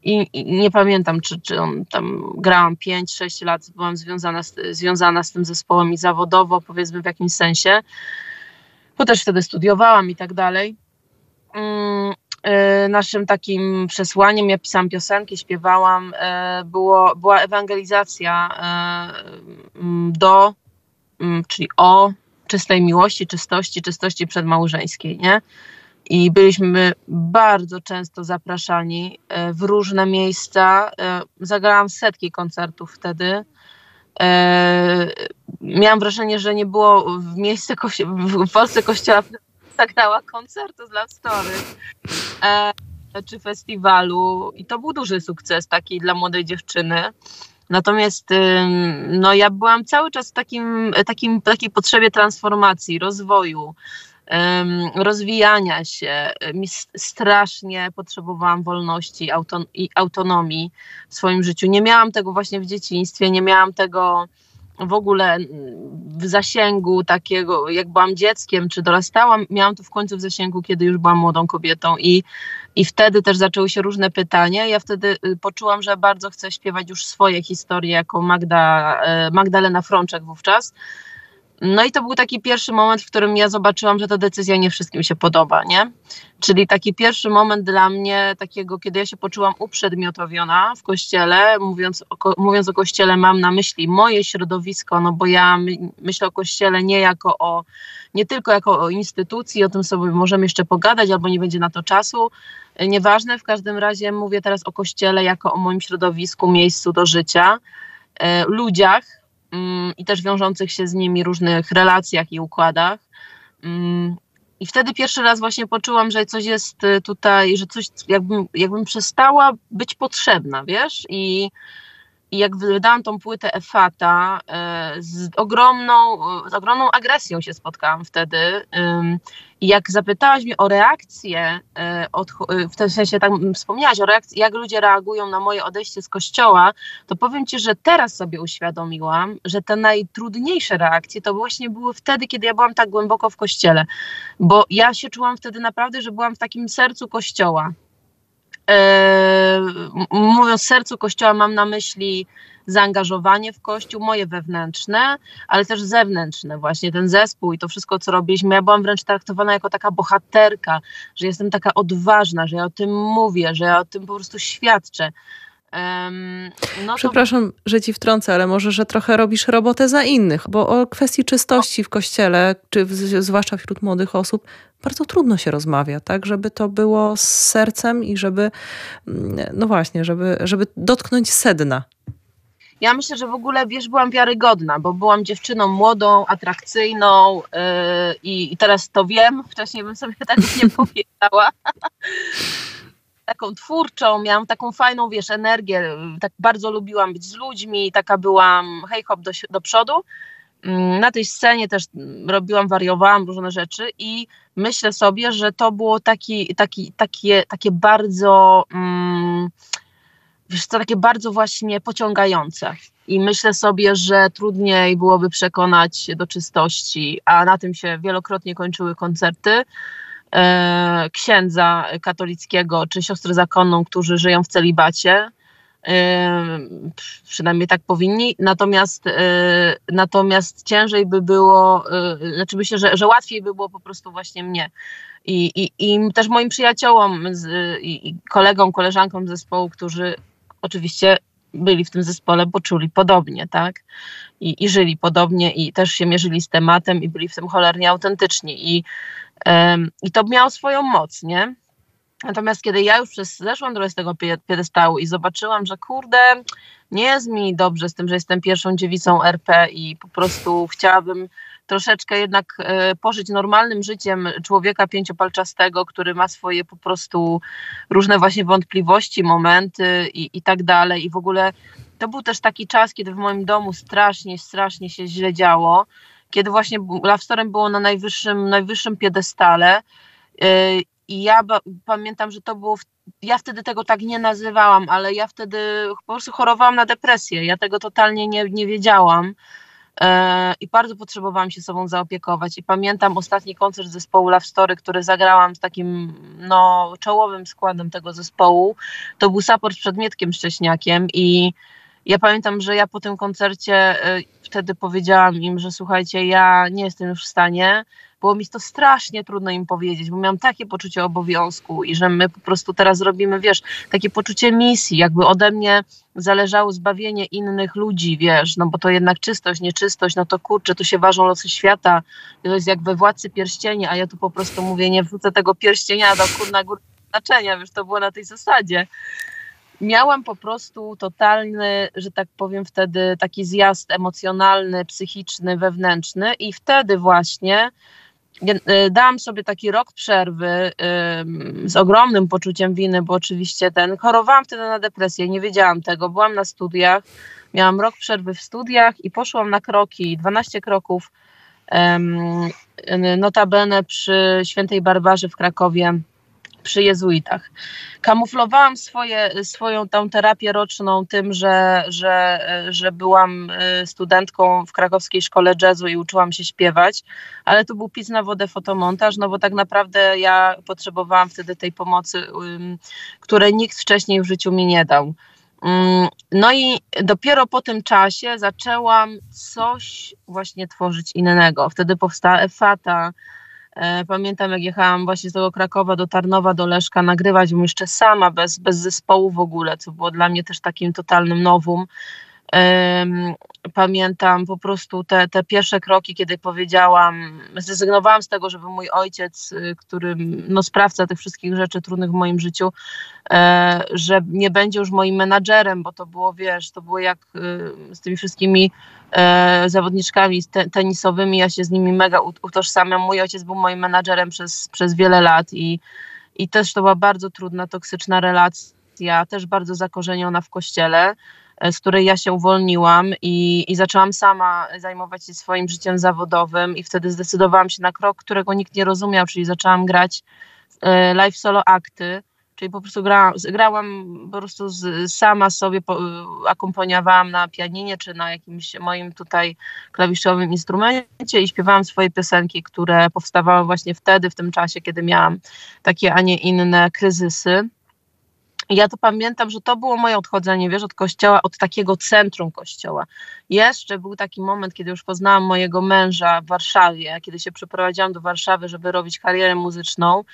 I, i nie pamiętam, czy, czy on tam grałam 5-6 lat, byłam związana z, związana z tym zespołem i zawodowo, powiedzmy w jakimś sensie, bo też wtedy studiowałam i tak dalej. Mm, e, naszym takim przesłaniem, ja pisałam piosenki, śpiewałam, e, było, była ewangelizacja do Mm, czyli o czystej miłości, czystości, czystości przedmałżeńskiej, nie? I byliśmy bardzo często zapraszani e, w różne miejsca. E, zagrałam setki koncertów wtedy. E, miałam wrażenie, że nie było w miejsce w Polsce kościoła zagrała koncertu z Love Story czy festiwalu i to był duży sukces taki dla młodej dziewczyny. Natomiast no, ja byłam cały czas w takim, takim, takiej potrzebie transformacji, rozwoju, rozwijania się. Strasznie potrzebowałam wolności i autonomii w swoim życiu. Nie miałam tego właśnie w dzieciństwie, nie miałam tego w ogóle w zasięgu takiego, jak byłam dzieckiem, czy dorastałam, miałam to w końcu w zasięgu, kiedy już byłam młodą kobietą i, i wtedy też zaczęły się różne pytania. Ja wtedy y, poczułam, że bardzo chcę śpiewać już swoje historie jako Magda, e, Magdalena Frączek wówczas. No i to był taki pierwszy moment, w którym ja zobaczyłam, że ta decyzja nie wszystkim się podoba, nie? Czyli taki pierwszy moment dla mnie, takiego, kiedy ja się poczułam uprzedmiotowiona w kościele. Mówiąc o, mówiąc o kościele, mam na myśli moje środowisko, no bo ja my, myślę o kościele nie jako o, nie tylko jako o instytucji, o tym sobie możemy jeszcze pogadać, albo nie będzie na to czasu. Nieważne, w każdym razie mówię teraz o kościele jako o moim środowisku, miejscu do życia, e, ludziach, i też wiążących się z nimi różnych relacjach i układach. Mm, I wtedy pierwszy raz właśnie poczułam, że coś jest y, tutaj, że coś jakbym, jakbym przestała być potrzebna, wiesz? I i jak wydałam tą płytę Efata, e, z ogromną, z ogromną agresją się spotkałam wtedy. Jak zapytałaś mnie o reakcję, e, e, w tym sensie tak wspomniałaś o reakcji, jak ludzie reagują na moje odejście z kościoła, to powiem Ci, że teraz sobie uświadomiłam, że te najtrudniejsze reakcje to właśnie były wtedy, kiedy ja byłam tak głęboko w kościele. Bo ja się czułam wtedy naprawdę, że byłam w takim sercu kościoła mówiąc sercu Kościoła, mam na myśli zaangażowanie w Kościół, moje wewnętrzne, ale też zewnętrzne, właśnie ten zespół i to wszystko, co robiliśmy. Ja byłam wręcz traktowana jako taka bohaterka, że jestem taka odważna, że ja o tym mówię, że ja o tym po prostu świadczę. No Przepraszam, to... że ci wtrącę, ale może, że trochę robisz robotę za innych, bo o kwestii czystości w kościele, czy w, zwłaszcza wśród młodych osób, bardzo trudno się rozmawia, tak, żeby to było z sercem i żeby, mm, no właśnie, żeby, żeby dotknąć sedna. Ja myślę, że w ogóle, wiesz, byłam wiarygodna, bo byłam dziewczyną młodą, atrakcyjną yy, i teraz to wiem, wcześniej bym sobie tak nie powiedziała. Taką twórczą, miałam taką fajną, wiesz, energię, tak bardzo lubiłam być z ludźmi, taka byłam hej hop do, do przodu. Mm, na tej scenie też robiłam, wariowałam różne rzeczy i myślę sobie, że to było taki, taki, takie, takie bardzo, mm, wiesz co, takie bardzo właśnie pociągające. I myślę sobie, że trudniej byłoby przekonać do czystości, a na tym się wielokrotnie kończyły koncerty księdza katolickiego czy siostry zakonną, którzy żyją w celibacie. Przynajmniej tak powinni, natomiast, e, natomiast ciężej by było, e, znaczy myślę, że, że łatwiej by było po prostu właśnie mnie. I, i, i też moim przyjaciołom z, i, i kolegom, koleżankom z zespołu, którzy oczywiście byli w tym zespole, bo czuli podobnie, tak? I, I żyli podobnie i też się mierzyli z tematem i byli w tym cholernie autentyczni. I, i to miało swoją moc, nie? Natomiast kiedy ja już zeszłam z tego piedestału i zobaczyłam, że kurde, nie jest mi dobrze z tym, że jestem pierwszą dziewicą RP i po prostu chciałabym troszeczkę jednak e, pożyć normalnym życiem człowieka pięciopalczastego, który ma swoje po prostu różne właśnie wątpliwości, momenty i, i tak dalej. I w ogóle to był też taki czas, kiedy w moim domu strasznie, strasznie się źle działo, kiedy właśnie Love Storem było na najwyższym, najwyższym piedestale e, i ja pamiętam, że to było. W, ja wtedy tego tak nie nazywałam, ale ja wtedy po prostu chorowałam na depresję. Ja tego totalnie nie, nie wiedziałam. e, i bardzo potrzebowałam się sobą zaopiekować. I pamiętam ostatni koncert zespołu Love Story, który zagrałam z takim no, czołowym składem tego zespołu. To był support przed Mietkiem Szcześniakiem i ja pamiętam, że ja po tym koncercie y, wtedy powiedziałam im, że słuchajcie, ja nie jestem już w stanie. Było mi to strasznie trudno im powiedzieć, bo miałam takie poczucie obowiązku i że my po prostu teraz robimy, wiesz, takie poczucie misji, jakby ode mnie zależało zbawienie innych ludzi, wiesz, no bo to jednak czystość, nieczystość, no to kurczę, tu się ważą losy świata, to jest jak we Władcy Pierścieni, a ja tu po prostu mówię, nie wrzucę tego pierścienia do kurna góry znaczenia, wiesz, to było na tej zasadzie miałam po prostu totalny, że tak powiem, wtedy taki zjazd emocjonalny, psychiczny, wewnętrzny, i wtedy właśnie y, dałam sobie taki rok przerwy z ogromnym poczuciem winy, bo oczywiście ten chorowałam wtedy na depresję, nie wiedziałam tego, byłam na studiach, miałam rok przerwy w studiach i poszłam na kroki, 12 kroków, notabene przy Świętej Barbarze w Krakowie przy jezuitach. Kamuflowałam swoje, swoją tą terapię roczną tym, że, że, że byłam y, studentką w krakowskiej szkole jazzu i uczyłam się śpiewać, ale to był pis na wodę fotomontaż, no bo tak naprawdę ja potrzebowałam wtedy tej pomocy, której nikt wcześniej w życiu mi nie dał. No i dopiero po tym czasie zaczęłam coś właśnie tworzyć innego. Wtedy powstała Efata, E, pamiętam, jak jechałam właśnie z tego Krakowa do Tarnowa, do Leszka, nagrywać jeszcze sama, bez, bez zespołu w ogóle, co było dla mnie też takim totalnym nowum. Pamiętam po prostu te, te pierwsze kroki, kiedy powiedziałam, zrezygnowałam z tego, żeby mój ojciec, y, który no, sprawca tych wszystkich rzeczy trudnych w moim życiu, e, że nie będzie już moim menadżerem, bo to było, wiesz, to było jak y, z tymi wszystkimi e, zawodniczkami tenisowymi, ja się z nimi mega utożsamiam. Mój ojciec był moim menadżerem przez, przez wiele lat i, i też to była bardzo trudna, toksyczna relacja, też bardzo zakorzeniona w kościele. E, z której ja się uwolniłam i, i zaczęłam sama zajmować się swoim życiem zawodowym i wtedy zdecydowałam się na krok, którego nikt nie rozumiał, czyli zaczęłam grać e, live solo akty, czyli po prostu grałam, grałam po prostu z, sama sobie, po, akomponiowałam na pianinie czy na jakimś moim tutaj klawiszowym instrumencie i śpiewałam swoje piosenki, które powstawały właśnie wtedy, w tym czasie, kiedy miałam takie, a nie inne kryzysy. Ja to pamiętam, że to było moje odchodzenie, wiesz, od kościoła, od takiego centrum kościoła. Jeszcze był taki moment, kiedy już poznałam mojego męża w Warszawie, kiedy się przeprowadziłam do Warszawy, żeby robić karierę muzyczną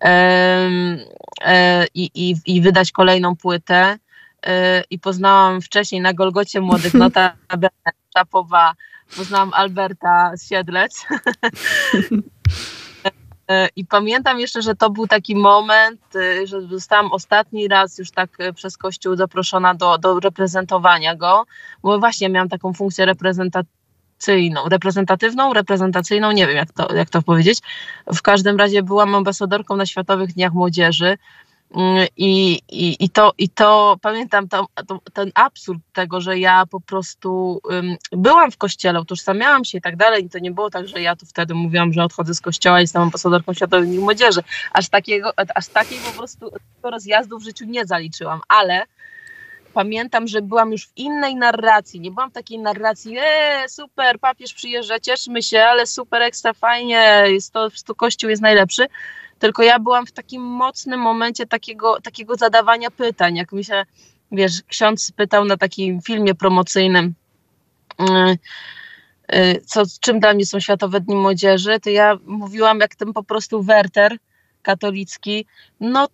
e, i, i, i wydać kolejną płytę. E, I poznałam wcześniej na Golgocie Młodych, notabene Czapowa, poznałam Alberta Siedlec. E, I pamiętam jeszcze, że to był taki moment, e, że zostałam ostatni raz już tak e, przez Kościół zaproszona do, do reprezentowania go, bo właśnie miałam taką funkcję reprezentacyjną, reprezentatywną, reprezentacyjną, nie wiem jak to, jak to powiedzieć. W każdym razie byłam ambasadorką na Światowych Dniach Młodzieży I, i, i, to, I to pamiętam to, to, ten absurd tego, że ja po prostu um, byłam w kościele, utożsamiałam się i tak dalej. I to nie było tak, że ja tu wtedy mówiłam, że odchodzę z kościoła i jestem ambasadorką Światowej Dni Młodzieży. Aż takiego, aż takiej po prostu rozjazdu w życiu nie zaliczyłam, ale pamiętam, że byłam już w innej narracji. Nie byłam w takiej narracji, e, super, papież przyjeżdża, cieszmy się, ale super, ekstra, fajnie, jest to, to kościół jest najlepszy tylko ja byłam w takim mocnym momencie takiego, takiego zadawania pytań, jak mi się, wiesz, ksiądz pytał na takim filmie promocyjnym, y, y, co, czym dla mnie są Światowe Dni Młodzieży, to ja mówiłam jak ten po prostu werter katolicki, no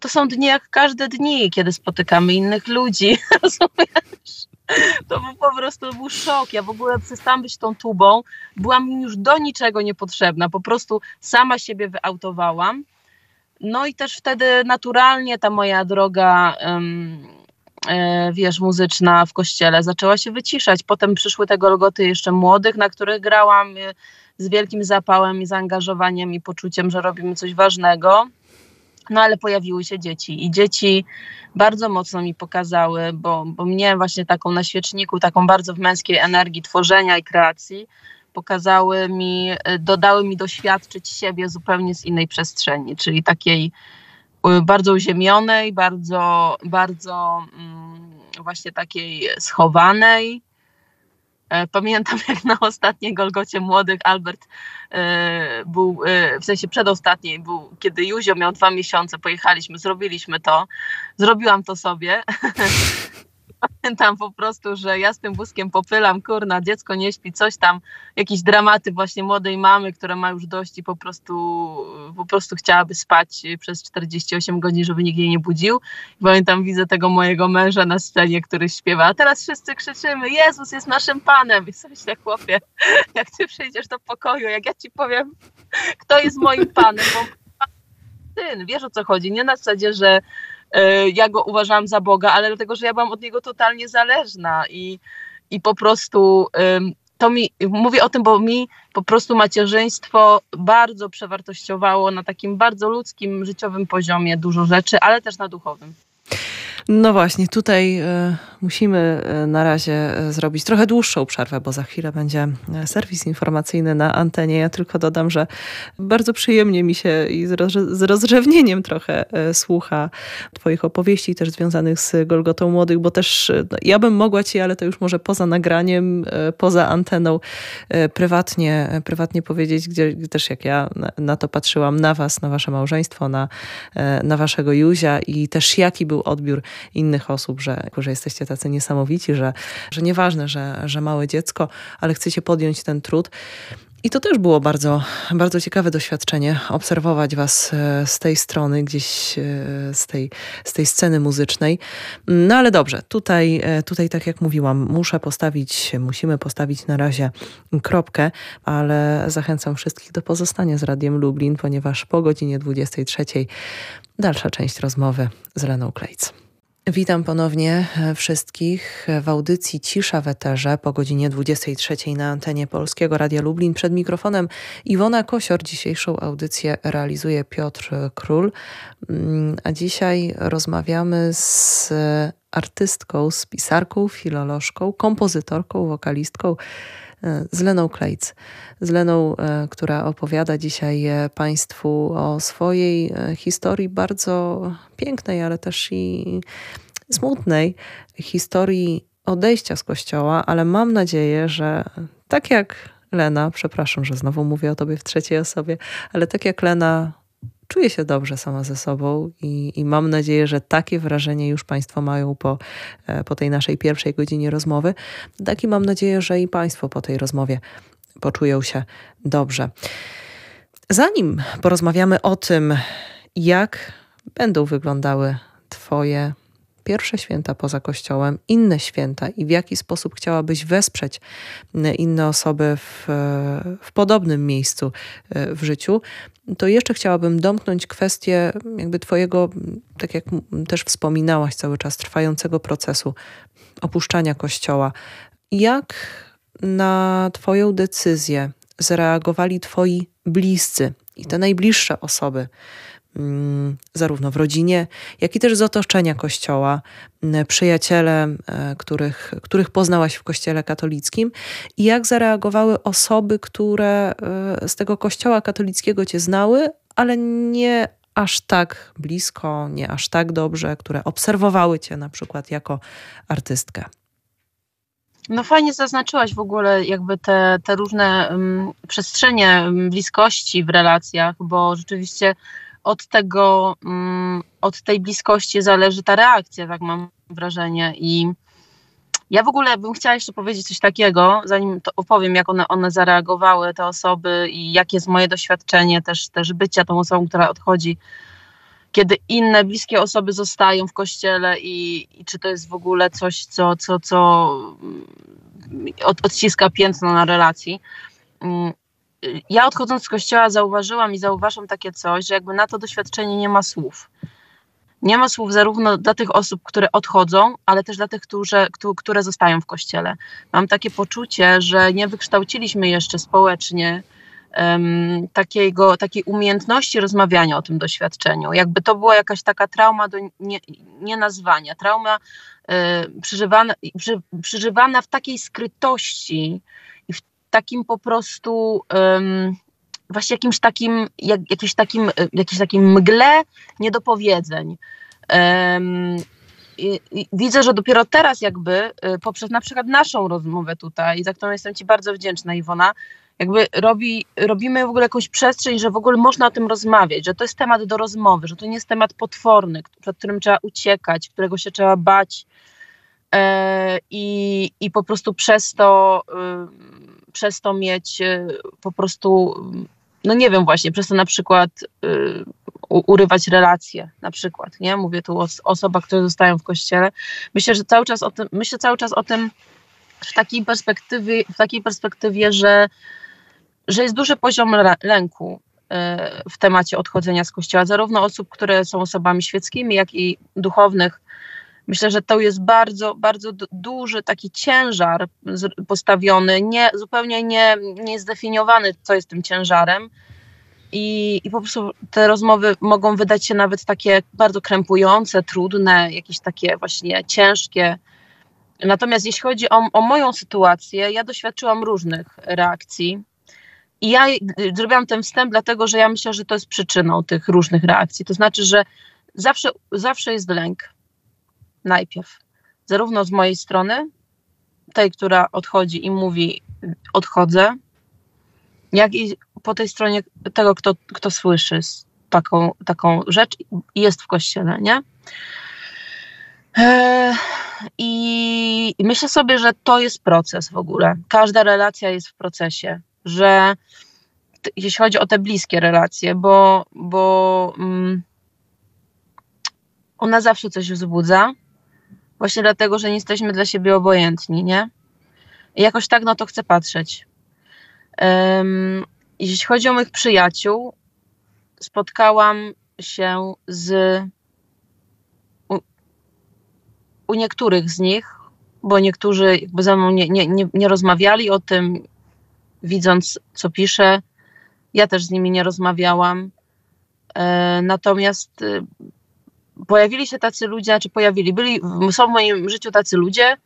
to są dni jak każde dni, kiedy spotykamy innych ludzi, rozumiesz? To był po prostu był szok. Ja w ogóle przestałam być tą tubą. Byłam już do niczego niepotrzebna. Po prostu sama siebie wyautowałam. No i też wtedy naturalnie ta moja droga, um, e, wiesz, muzyczna w kościele zaczęła się wyciszać. Potem przyszły te Golgoty jeszcze młodych, na których grałam e, z wielkim zapałem i zaangażowaniem i poczuciem, że robimy coś ważnego. No ale pojawiły się dzieci i dzieci bardzo mocno mi pokazały, bo, bo mnie właśnie taką na świeczniku, taką bardzo w męskiej energii tworzenia i kreacji, pokazały mi, dodały mi doświadczyć siebie zupełnie z innej przestrzeni, czyli takiej y, bardzo uziemionej, bardzo, bardzo mm, właśnie takiej schowanej, pamiętam, jak na ostatniej Golgocie młodych Albert e, był, e, w sensie przedostatniej, był, kiedy Juzio miał dwa miesiące, pojechaliśmy, zrobiliśmy to. Zrobiłam to sobie. pamiętam po prostu, że ja z tym wózkiem popylam, kurna, dziecko nie śpi, coś tam, jakieś dramaty właśnie młodej mamy, która ma już dość i po prostu, po prostu chciałaby spać przez 48 godzin, żeby nikt jej nie budził. Pamiętam, widzę tego mojego męża na scenie, który śpiewa, a teraz wszyscy krzyczymy, Jezus jest naszym Panem. I sobie chłopie, jak ty przyjdziesz do pokoju, jak ja ci powiem, kto jest moim Panem, bo syn, wiesz o co chodzi, nie na zasadzie, że ja go uważałam za Boga, ale dlatego, że ja byłam od niego totalnie zależna i, i po prostu to mi, mówię o tym, bo mi po prostu macierzyństwo bardzo przewartościowało na takim bardzo ludzkim, życiowym poziomie dużo rzeczy, ale też na duchowym. No właśnie, tutaj e, musimy e, na razie e, zrobić trochę dłuższą przerwę, bo za chwilę będzie serwis informacyjny na antenie. Ja tylko dodam, że bardzo przyjemnie mi się i z rozrzewnieniem trochę słucha Twoich opowieści, też związanych z Golgotą Młodych, bo też no, ja bym mogła Ci, ale to już może poza nagraniem, poza anteną, prywatnie, prywatnie powiedzieć, gdzie też jak ja na to patrzyłam, na Was, na Wasze małżeństwo, na, na Waszego Juzia i też jaki był odbiór innych osób, że, że jesteście tacy niesamowici, że, że nieważne, że, że małe dziecko, ale chcecie podjąć ten trud. I to też było bardzo, bardzo ciekawe doświadczenie, obserwować Was e, z tej strony, gdzieś e, z tej, z tej sceny muzycznej. No ale dobrze, tutaj, e, tutaj tak jak mówiłam, muszę postawić, musimy postawić na razie kropkę, ale zachęcam wszystkich do pozostania z Radiem Lublin, ponieważ po godzinie 23 dalsza część rozmowy z Leną Klejc. Witam ponownie e, wszystkich w audycji Cisza w Eterze po godzinie 23 na antenie Polskiego Radia Lublin. Przed mikrofonem Iwona Kosior. Dzisiejszą audycję realizuje Piotr Król. Mm, a dzisiaj rozmawiamy z artystką, z pisarką, filolożką, kompozytorką, wokalistką z Leną Klejc. Z Leną, e, która opowiada dzisiaj Państwu o swojej historii bardzo pięknej, ale też i smutnej historii odejścia z kościoła, ale mam nadzieję, że tak jak Lena, przepraszam, że znowu mówię o tobie w trzeciej osobie, ale tak jak Lena czuje się dobrze sama ze sobą i, i, mam nadzieję, że takie wrażenie już Państwo mają po, e, po tej naszej pierwszej godzinie rozmowy. Tak i mam nadzieję, że i Państwo po tej rozmowie poczują się dobrze. Zanim porozmawiamy o tym, jak będą wyglądały Twoje pierwsze święta poza Kościołem, inne święta i w jaki sposób chciałabyś wesprzeć inne osoby w, w podobnym miejscu e, w życiu, to jeszcze chciałabym domknąć kwestię jakby Twojego, tak jak też wspominałaś cały czas, trwającego procesu opuszczania Kościoła. Jak na Twoją decyzję zareagowali Twoi bliscy i te najbliższe osoby? Mm, zarówno w rodzinie, jak i też z otoczenia Kościoła, mm, przyjaciele, e, których, których poznałaś w Kościele katolickim i jak zareagowały osoby, które e, z tego Kościoła katolickiego cię znały, ale nie aż tak blisko, nie aż tak dobrze, które obserwowały cię na przykład jako artystkę. No fajnie zaznaczyłaś w ogóle jakby te, te różne um, przestrzenie bliskości w relacjach, bo rzeczywiście od tego, mm, od tej bliskości zależy ta reakcja, tak mam wrażenie. I ja w ogóle bym chciała jeszcze powiedzieć coś takiego, zanim to opowiem, jak one, one zareagowały, te osoby i jakie jest moje doświadczenie też, też bycia tą osobą, która odchodzi, kiedy inne bliskie osoby zostają w kościele i, i czy to jest w ogóle coś, co, co, co mm, od, odciska piętno na relacji. Ja odchodząc z kościoła zauważyłam i zauważam takie coś, że jakby na to doświadczenie nie ma słów. Nie ma słów zarówno dla tych osób, które odchodzą, ale też dla tych, które, które zostają w kościele. Mam takie poczucie, że nie wykształciliśmy jeszcze społecznie um, takiego, takiej umiejętności rozmawiania o tym doświadczeniu. Jakby to była jakaś taka trauma do nie, nienazwania, trauma y, przeżywana, przy, przeżywana w takiej skrytości, takim po prostu um, właśnie jakimś takim, jak, jakimś takim, jakimś takim mgle niedopowiedzeń. Um, i, i widzę, że dopiero teraz jakby y, poprzez na przykład naszą rozmowę tutaj, za którą jestem Ci bardzo wdzięczna Iwona, jakby robi, robimy w ogóle jakąś przestrzeń, że w ogóle można o tym rozmawiać, że to jest temat do rozmowy, że to nie jest temat potworny, przed którym trzeba uciekać, którego się trzeba bać e, i, i po prostu przez to, przez to mieć y, po prostu, no nie wiem właśnie, przez to na przykład y, urywać relacje, na przykład, nie? Mówię tu o osobach, które zostają w kościele. Myślę, że cały czas o tym, myślę cały czas o tym w takiej perspektywie, w takiej perspektywie że że jest duży poziom lęku e, w temacie odchodzenia z kościoła, zarówno osób, które są osobami świeckimi, jak i duchownych. Myślę, że to jest bardzo, bardzo duży taki ciężar postawiony, nie, zupełnie nie, nie zdefiniowany, co jest tym ciężarem. I, I po prostu te rozmowy mogą wydać się nawet takie bardzo krępujące, trudne, jakieś takie właśnie ciężkie. Natomiast jeśli chodzi o, o moją sytuację, ja doświadczyłam różnych reakcji. I ja zrobiłam ten wstęp, dlatego że ja myślę, że to jest przyczyną tych różnych reakcji. To znaczy, że zawsze, zawsze jest lęk. Najpierw. Zarówno z mojej strony, tej, która odchodzi i mówi, odchodzę, jak i po tej stronie tego, kto, kto słyszy taką, taką rzecz i jest w kościele, nie? Eee, I myślę sobie, że to jest proces w ogóle. Każda relacja jest w procesie że jeśli chodzi o te bliskie relacje, bo, bo um, ona zawsze coś wzbudza, właśnie dlatego, że nie jesteśmy dla siebie obojętni, nie? I jakoś tak na to chcę patrzeć. Um, jeśli chodzi o moich przyjaciół, spotkałam się z u, niektórych z nich, bo niektórzy jakby ze mną nie, nie, nie, nie rozmawiali o tym, widząc, co piszę. Ja też z nimi nie rozmawiałam. E, natomiast e, pojawili się tacy ludzie, czy pojawili, byli, są w moim życiu tacy ludzie,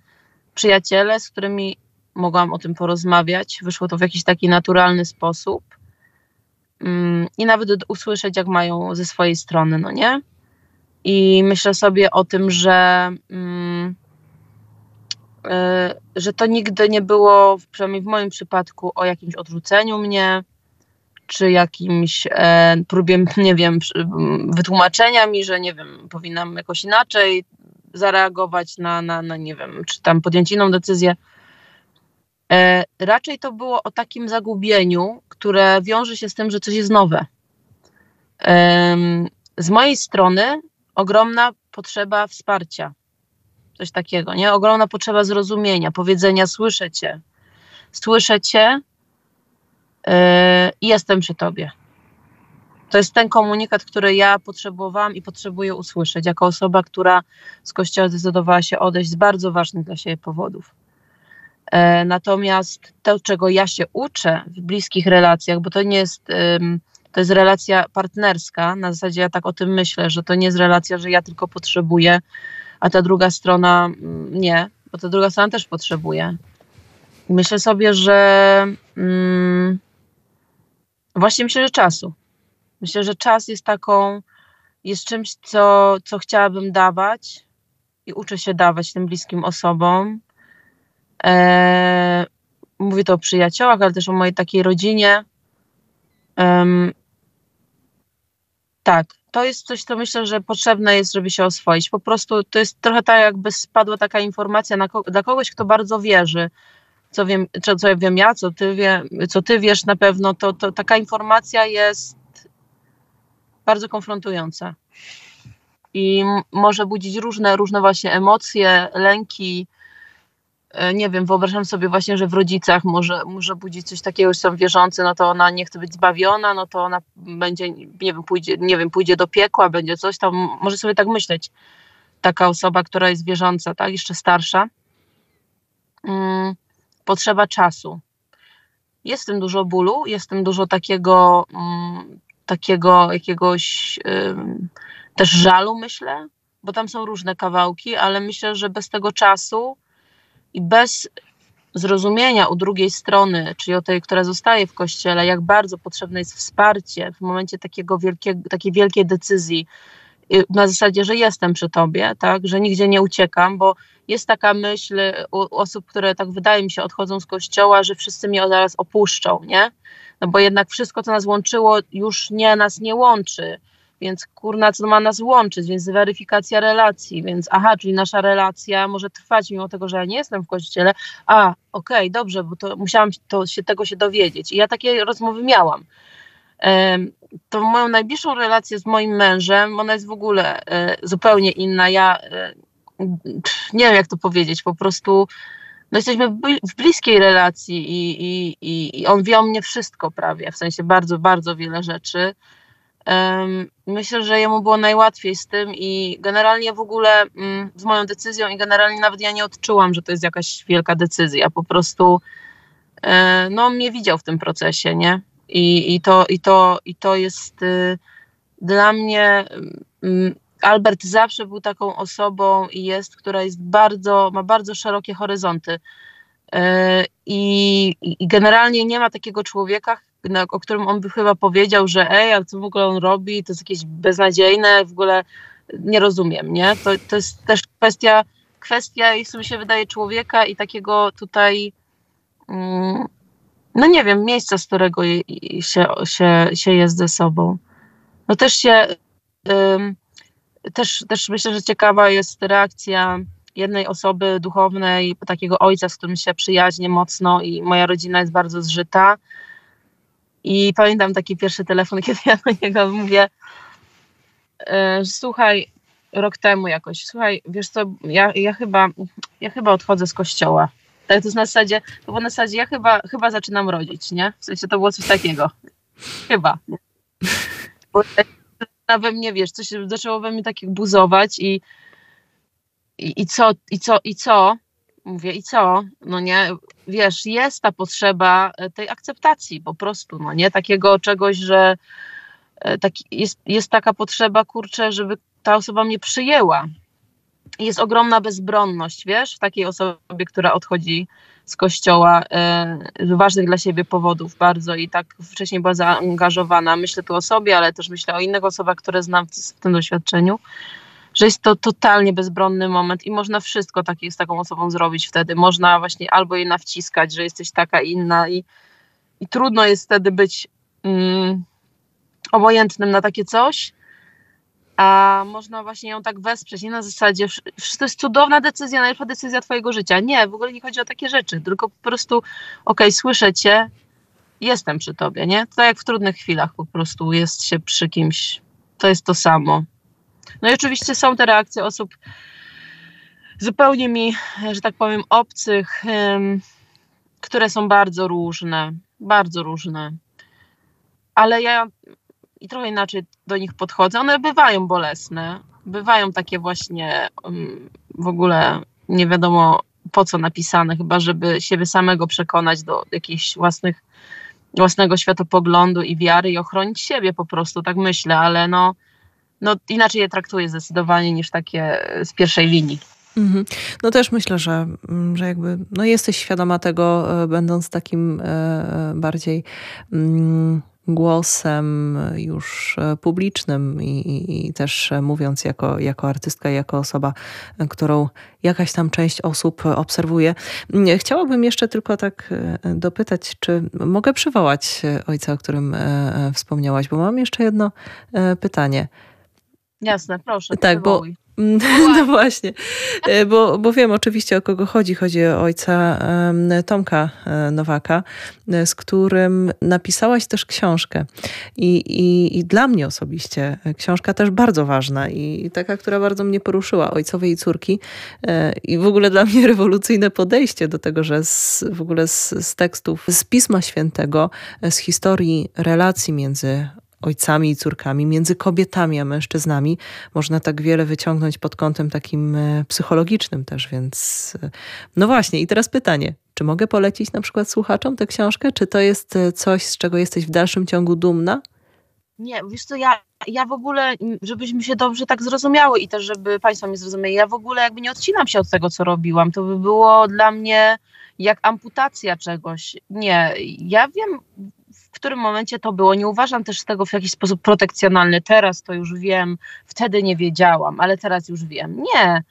przyjaciele, z którymi mogłam o tym porozmawiać. Wyszło to w jakiś taki naturalny sposób. Mm, I nawet usłyszeć, jak mają ze swojej strony, no nie? I myślę sobie o tym, że. Mm, E, że to nigdy nie było, przynajmniej w moim przypadku, o jakimś odrzuceniu mnie, czy jakimś e, próbie, nie wiem, wytłumaczenia mi, że nie wiem, powinnam jakoś inaczej zareagować na, na, na nie wiem, czy tam podjąć inną decyzję. E, raczej to było o takim zagubieniu, które wiąże się z tym, że coś jest nowe. E, z mojej strony ogromna potrzeba wsparcia coś takiego, nie? Ogromna potrzeba zrozumienia, powiedzenia słyszę cię, słyszę cię i jestem przy tobie. To jest ten komunikat, który ja potrzebowałam i potrzebuję usłyszeć, jako osoba, która z kościoła zdecydowała się odejść z bardzo ważnych dla siebie powodów. E, natomiast to, czego ja się uczę w bliskich relacjach, bo to nie jest, to jest relacja partnerska, na zasadzie ja tak o tym myślę, że to nie jest relacja, że ja tylko potrzebuję a ta druga strona mm, nie, bo ta druga strona też potrzebuje. myślę sobie, że mm, właśnie myślę, że czasu. Myślę, że czas jest taką, jest czymś, co, co chciałabym dawać i uczę się dawać tym bliskim osobom. E, mówię to o przyjaciołach, ale też o mojej takiej rodzinie. Tak, to jest coś, co myślę, że potrzebne jest, żeby się oswoić. Po prostu to jest trochę tak, jakby spadła taka informacja ko dla kogoś, kto bardzo wierzy. Co wiem, co, co wiem ja, co ty, wie, co ty wiesz na pewno, to, to taka informacja jest bardzo konfrontująca. I może budzić różne, różne właśnie emocje, lęki, E, nie wiem, wyobrażam sobie właśnie, że w rodzicach może, może budzić coś takiego, że są wierzący, no to ona nie chce być zbawiona, no to ona będzie, nie wiem, pójdzie, nie wiem, pójdzie do piekła, będzie coś tam, może sobie tak myśleć, taka osoba, która jest wierząca, tak, jeszcze starsza. Hmm, potrzeba czasu. Jest w tym dużo bólu, jest w tym dużo takiego, hmm, takiego jakiegoś też żalu, myślę, bo tam są różne kawałki, ale myślę, że bez tego czasu i bez zrozumienia u drugiej strony, czyli o tej, która zostaje w kościele, jak bardzo potrzebne jest wsparcie w momencie takiego takiej wielkiej decyzji, na zasadzie, że jestem przy tobie, tak, że nigdzie nie uciekam, bo jest taka myśl u osób, które tak wydaje mi się odchodzą z kościoła, że wszyscy mnie zaraz opuszczą, nie? No bo jednak wszystko, co nas łączyło, już nie nas nie łączy. Więc kurna, co ma nas łączyć? Więc weryfikacja relacji. Więc aha, czyli nasza relacja może trwać mimo tego, że ja nie jestem w kościele. A, okej, okay, dobrze, bo to musiałam to się, tego się dowiedzieć. I ja takie rozmowy miałam. To moją najbliższą relację z moim mężem, ona jest w ogóle e, zupełnie inna. Ja e, nie wiem, jak to powiedzieć, po prostu no jesteśmy w bliskiej relacji i, i, i, i on wie o mnie wszystko prawie, w sensie bardzo, bardzo wiele rzeczy. Myślę, że jemu było najłatwiej z tym i generalnie w ogóle mm, z moją decyzją i generalnie nawet ja nie odczułam, że to jest jakaś wielka decyzja. Po prostu e, no, on mnie widział w tym procesie, nie? I, i, to, i, to, i to jest y, dla mnie. Mm, Albert zawsze był taką osobą i jest, która jest bardzo, ma bardzo szerokie horyzonty. E, I, I, generalnie nie ma takiego człowieka, o którym on by chyba powiedział, że ej, ale co w ogóle on robi, to jest jakieś beznadziejne, w ogóle nie rozumiem, nie? To, to jest też kwestia, kwestia, jeśli mi się wydaje, człowieka i takiego tutaj, mm, no nie wiem, miejsca, z którego się, się, się jest ze sobą. No też się, też, też myślę, że ciekawa jest reakcja jednej osoby duchownej, takiego ojca, z którym się przyjaźnię mocno i moja rodzina jest bardzo zżyta, i pamiętam taki pierwszy telefon, kiedy ja do niego mówię, e, słuchaj, rok temu jakoś, słuchaj, wiesz co, ja, ja, chyba, ja chyba odchodzę z kościoła. Tak, to na zasadzie, to było na zasadzie, ja chyba, chyba zaczynam rodzić, nie? W sensie to było coś takiego. Chyba. Bo we mnie, wiesz, coś zaczęło we mnie tak buzować i, i, i co, i co, i co? Mówię, i co? No nie, wiesz, jest ta potrzeba tej akceptacji po prostu, no nie? Takiego czegoś, że e, taki, jest, jest taka potrzeba, kurczę, żeby ta osoba mnie przyjęła. Jest ogromna bezbronność, wiesz, w takiej osobie, która odchodzi z kościoła e, z ważnych dla siebie powodów bardzo i tak wcześniej była zaangażowana. Myślę tu o sobie, ale też myślę o innych osobach, które znam w, tym doświadczeniu że jest to totalnie bezbronny moment i można wszystko takie z taką osobą zrobić wtedy. Można właśnie albo jej nawciskać, że jesteś taka inna i, i trudno jest wtedy być mm, obojętnym na takie coś, a można właśnie ją tak wesprzeć, nie na zasadzie, to jest cudowna decyzja, najlepsza decyzja twojego życia. Nie, w ogóle nie chodzi o takie rzeczy, tylko po prostu, okej, okay, słyszę cię, jestem przy tobie, nie? To jak w trudnych chwilach po prostu jest się przy kimś, to jest to samo. No i oczywiście są te reakcje osób zupełnie mi, że tak powiem, obcych, które są bardzo różne, bardzo różne. Ale ja i trochę inaczej do nich podchodzę. One bywają bolesne, bywają takie właśnie w ogóle nie wiadomo po co napisane, chyba żeby siebie samego przekonać do jakichś własnych, własnego światopoglądu i wiary i ochronić siebie po prostu, tak myślę, ale no no, inaczej je traktuję zdecydowanie niż takie z pierwszej linii. Mhm. No też myślę, że, mm, że jakby no jesteś świadoma tego, e, będąc takim e, e, bardziej mm, głosem już publicznym i, i, też mówiąc jako, jako artystka, jako osoba, którą jakaś tam część osób obserwuje. Mm, chciałabym jeszcze tylko tak dopytać, czy mogę przywołać ojca, o którym wspomniałaś, bo mam jeszcze jedno pytanie. Jasne, proszę. Tak, bo. No właśnie, e, bo, bo wiem oczywiście o kogo chodzi. Chodzi o ojca Tomka e, Nowaka, e, z którym napisałaś też książkę. I, i, i dla mnie osobiście książka też bardzo ważna i taka, która bardzo mnie poruszyła, Ojcowej i Córki. I w ogóle dla mnie rewolucyjne podejście do tego, że z, w ogóle z, z tekstów, z Pisma Świętego, z historii relacji między ojcami i córkami, między kobietami a mężczyznami. Można tak wiele wyciągnąć pod kątem takim e, psychologicznym też, więc e, no właśnie. I teraz pytanie, czy mogę polecić na przykład słuchaczom tę książkę? Czy to jest e, coś, z czego jesteś w dalszym ciągu dumna? Nie, wiesz co, ja, ja w ogóle, żebyśmy się dobrze tak zrozumiały i też, żeby Państwo mnie zrozumieli, ja w ogóle jakby nie odcinam się od tego, co robiłam. To by było dla mnie jak amputacja czegoś. Nie, ja wiem w którym momencie to było. Nie uważam też tego w jakiś sposób protekcjonalny. Teraz to już wiem, wtedy nie wiedziałam, ale teraz już wiem. Nie,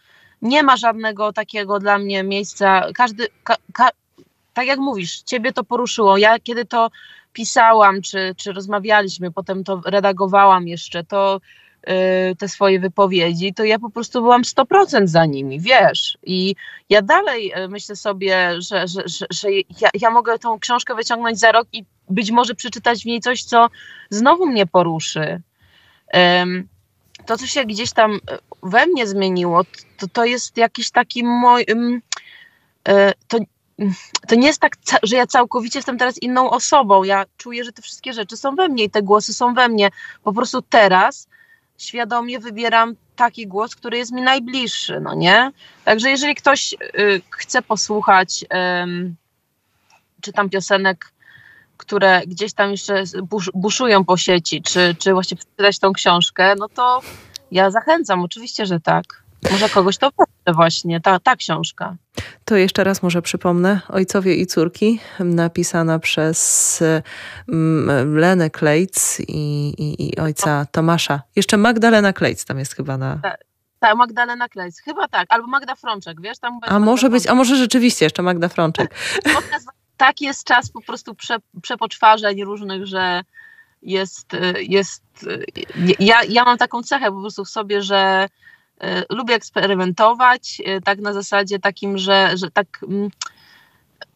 nie ma żadnego takiego dla mnie miejsca. Każdy, ka, ka, tak jak mówisz, ciebie to poruszyło. Ja kiedy to pisałam, czy, czy rozmawialiśmy, potem to redagowałam jeszcze, to Y, te swoje wypowiedzi, to ja po prostu byłam 100% za nimi, wiesz. I ja dalej y, myślę sobie, że, że, że, że ja, ja mogę tą książkę wyciągnąć za rok i być może przeczytać w niej coś, co znowu mnie poruszy. To, co się gdzieś tam y, we mnie zmieniło, to, to jest jakiś taki mój. To, to nie jest tak, że ja całkowicie jestem teraz inną osobą. Ja czuję, że te wszystkie rzeczy są we mnie i te głosy są we mnie. Po prostu teraz świadomie wybieram taki głos, który jest mi najbliższy, no nie? Także jeżeli ktoś y, chce posłuchać y, czy tam piosenek, które gdzieś tam jeszcze busz, buszują po sieci, czy, czy właśnie przeczytać tą książkę, no to ja zachęcam, oczywiście, że tak. Może kogoś to wesprze właśnie, ta, ta książka. To jeszcze raz może przypomnę. Ojcowie i córki, napisana przez um, Lenę Klejc i, i, i, ojca Tomasza. Jeszcze Magdalena Klejc tam jest chyba na... Tak, ta, Magdalena Klejc, chyba tak. Albo Magda Frączek, wiesz? Tam a może być, a może rzeczywiście jeszcze Magda Frączek. Tak jest czas po prostu prze, przepoczwarzeń różnych, że jest, jest ja, ja mam taką cechę po prostu w sobie, że E, lubię eksperymentować, tak na zasadzie takim, że, że tak mm,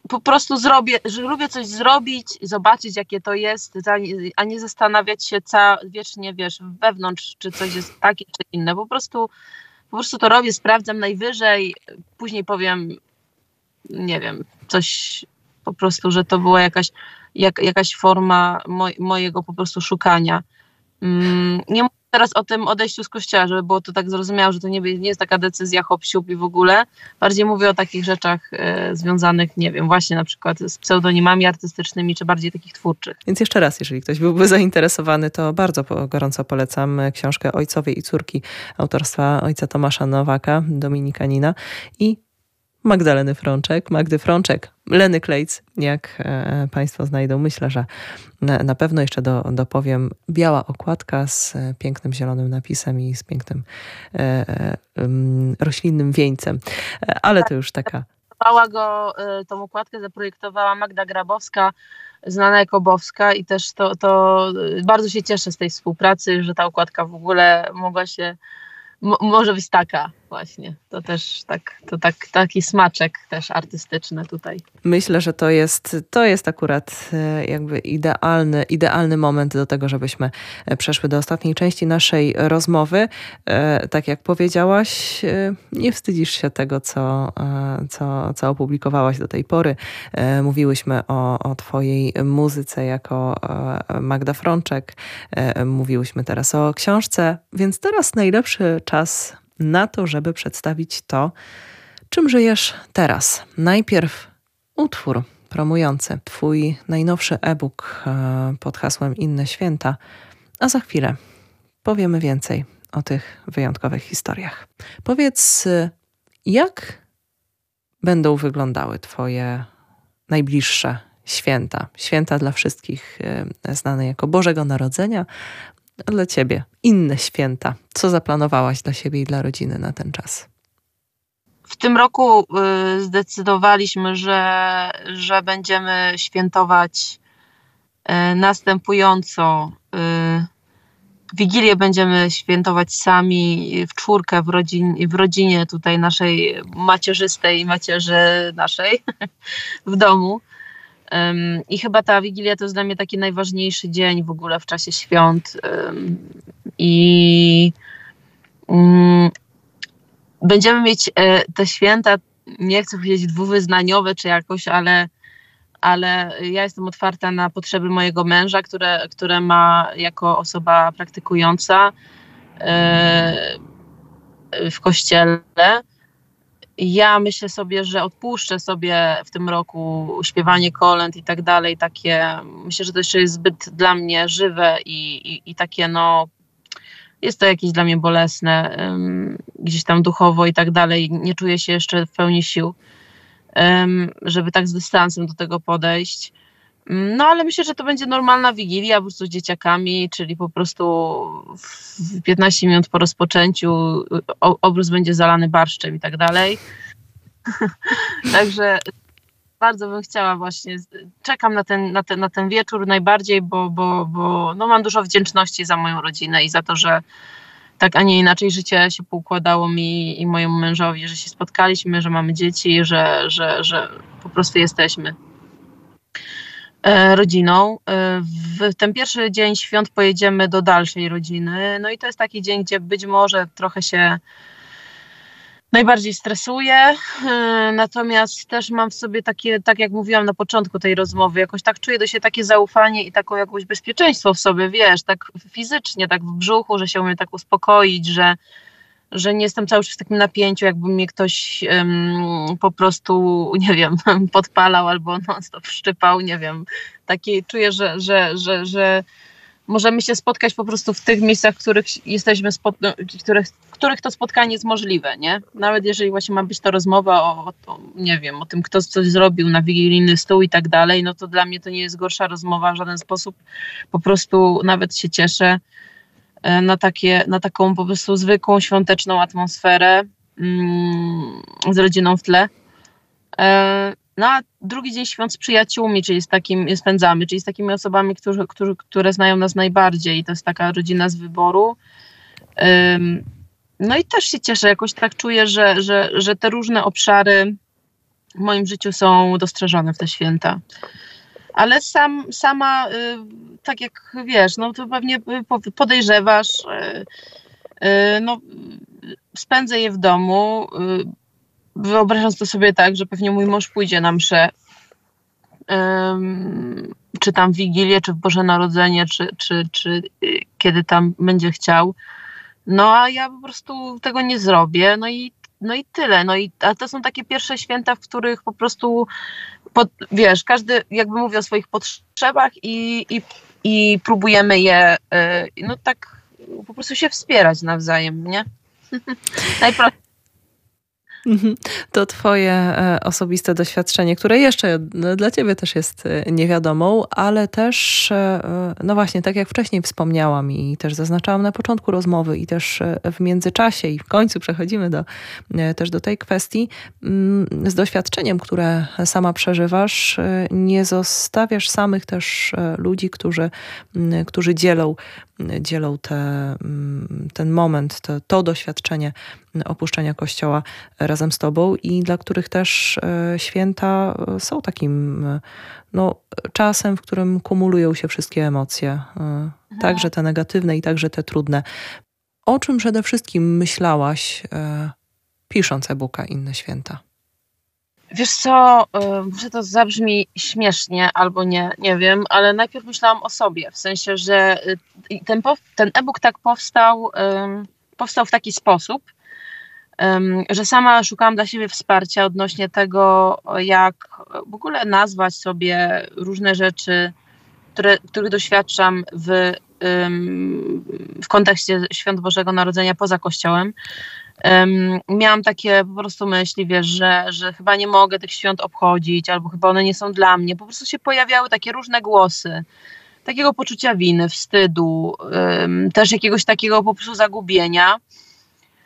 po prostu zrobię, że lubię coś zrobić, zobaczyć jakie to jest, a nie zastanawiać się ca, wiecznie, wiesz, wewnątrz, czy coś jest takie, czy inne. Po prostu, po prostu to robię, sprawdzam najwyżej, później powiem, nie wiem, coś po prostu, że to była jakaś, jak, jakaś forma moj, mojego po prostu szukania. Mm, nie teraz o tym odejściu z kościoła, żeby było to tak zrozumiałe, że to nie, nie jest taka decyzja hop i w ogóle. Bardziej mówię o takich rzeczach e, związanych, nie wiem, właśnie na przykład z pseudonimami artystycznymi, czy bardziej takich twórczych. Więc jeszcze raz, jeżeli ktoś byłby zainteresowany, to bardzo gorąco polecam książkę Ojcowie i córki autorstwa ojca Tomasza Nowaka, Dominikanina i Magdaleny Frączek, Magdy Frączek, Leny Klejc, jak e, Państwo znajdą. Myślę, że na pewno jeszcze do, dopowiem. Biała okładka z pięknym zielonym napisem i z pięknym e, e, roślinnym wieńcem. Ale to już taka... Zaprojektowała go, tą okładkę zaprojektowała Magda Grabowska, znana Jakobowska i też to, to bardzo się cieszę z tej współpracy, że ta okładka w ogóle mogła się może być taka właśnie. To też tak, to tak, taki smaczek też artystyczny tutaj. Myślę, że to jest, to jest akurat e, jakby idealny, idealny moment do tego, żebyśmy e, przeszły do ostatniej części naszej rozmowy. E, tak jak powiedziałaś, nie wstydzisz się tego, co, co, co opublikowałaś do tej pory. Mówiłyśmy o, o twojej muzyce jako Magda Frączek. Mówiłyśmy teraz o książce, więc teraz najlepszy czas na to, żeby przedstawić to, czym żyjesz teraz. Najpierw utwór promujący Twój najnowszy e-book e, pod hasłem Inne Święta, a za chwilę powiemy więcej o tych wyjątkowych historiach. Powiedz, jak będą wyglądały Twoje najbliższe święta? Święta dla wszystkich e, znane jako Bożego Narodzenia, dla Ciebie inne święta? Co zaplanowałaś dla siebie i dla rodziny na ten czas? W tym roku y, zdecydowaliśmy, że, że będziemy świętować y, następująco. Y, Wigilię będziemy świętować sami w czwórkę w, rodzin, w rodzinie tutaj naszej macierzystej, macierzy naszej w domu. I chyba ta Wigilia to jest dla mnie taki najważniejszy dzień w ogóle w czasie świąt. I mm, będziemy mieć e, te święta, nie chcę powiedzieć dwuwyznaniowe czy jakoś, ale, ale ja jestem otwarta na potrzeby mojego męża, które, które ma jako osoba praktykująca e, w kościele ja myślę sobie, że odpuszczę sobie w tym roku śpiewanie kolęd i tak dalej, takie, myślę, że to jeszcze jest zbyt dla mnie żywe i, i, i takie no, jest to jakieś dla mnie bolesne, um, gdzieś tam duchowo i tak dalej, nie czuję się jeszcze w pełni sił, um, żeby tak z dystansem do tego podejść. No ale myślę, że to będzie normalna wigilia po prostu z dzieciakami, czyli po prostu w 15 minut po rozpoczęciu obrus będzie zalany barszczem i tak dalej. Także bardzo bym chciała właśnie, czekam na ten, na ten, na ten wieczór najbardziej, bo, bo, bo no mam dużo wdzięczności za moją rodzinę i za to, że tak, a nie inaczej życie się poukładało mi i mojemu mężowi, że się spotkaliśmy, że mamy dzieci, że, że, że po prostu jesteśmy rodziną. E, w ten pierwszy dzień świąt pojedziemy do dalszej rodziny. No i to jest taki dzień, gdzie być może trochę się najbardziej stresuję, yy, natomiast też mam w sobie takie, tak jak mówiłam na początku tej rozmowy, jakoś tak czuję do siebie takie zaufanie i taką jakąś bezpieczeństwo w sobie, wiesz, tak fizycznie, tak w brzuchu, że się umiem tak uspokoić, że, że nie jestem cały czas w takim napięciu, jakby mnie ktoś um, po prostu, nie wiem, podpalał albo non-stop szczypał, nie wiem. Taki czuję, że, że, że, że możemy się spotkać po prostu w tych miejscach, w których jesteśmy, no, których, których to spotkanie jest możliwe, nie? Nawet jeżeli właśnie ma być to rozmowa o, o, nie wiem, o tym, kto coś zrobił na wigilijny stół i tak dalej, no to dla mnie to nie jest gorsza rozmowa w żaden sposób. Po prostu nawet się cieszę na, takie, na taką po prostu zwykłą, świąteczną atmosferę mm, z rodziną w tle. E, no a drugi dzień świąt z przyjaciółmi, czyli z takim spędzamy, czyli z takimi osobami, którzy, którzy, które znają nas najbardziej. To jest taka rodzina z wyboru. No i też się cieszę, jakoś tak czuję, że, że, że te różne obszary w moim życiu są dostrzeżone w te święta. Ale sam, sama, y, tak jak wiesz, no to pewnie podejrzewasz, y, y, no spędzę je w domu, wyobrażam to sobie tak, że pewnie mój mąż pójdzie na mszę, czy tam w Wigilię, czy w Boże Narodzenie, czy, czy, czy y, kiedy tam będzie chciał. No a ja po prostu tego nie zrobię, no i, no i tyle. No i, a to są takie pierwsze święta, w których po prostu, pod, wiesz, każdy jakby mówi o swoich potrzebach i, i, i próbujemy je, y, no tak po prostu się wspierać nawzajem, nie? Najprościej. To twoje e, osobiste doświadczenie, które jeszcze dla ciebie też jest e, niewiadomą, ale też, e, no właśnie, tak jak wcześniej wspomniałam i też zaznaczałam na początku rozmowy i też w międzyczasie i w końcu przechodzimy do, też do tej kwestii, mm, z doświadczeniem, które sama przeżywasz, nie zostawiasz samych też ludzi, którzy, którzy dzielą dzielą te, mm, ten moment, to, to doświadczenie opuszczenia kościoła razem z Tobą i dla których też e, święta są takim no, czasem, w którym kumulują się wszystkie emocje, e, mhm. także te negatywne i także te trudne. O czym przede wszystkim myślałaś, e, pisząc e-booka Inne Święta? Wiesz co, może to zabrzmi śmiesznie albo nie, nie wiem, ale najpierw myślałam o sobie, w sensie, że y, ten, ten e-book tak powstał, powstał w taki sposób, że sama szukałam dla siebie wsparcia odnośnie tego, jak w ogóle nazwać sobie różne rzeczy, które, których doświadczam w, w kontekście Świąt Bożego Narodzenia poza Kościołem. Miałam takie po prostu myśli, wiesz, że, że chyba nie mogę tych świąt obchodzić, albo chyba one nie są dla mnie. Po prostu się pojawiały takie różne głosy takiego poczucia winy, wstydu, też jakiegoś takiego po prostu zagubienia.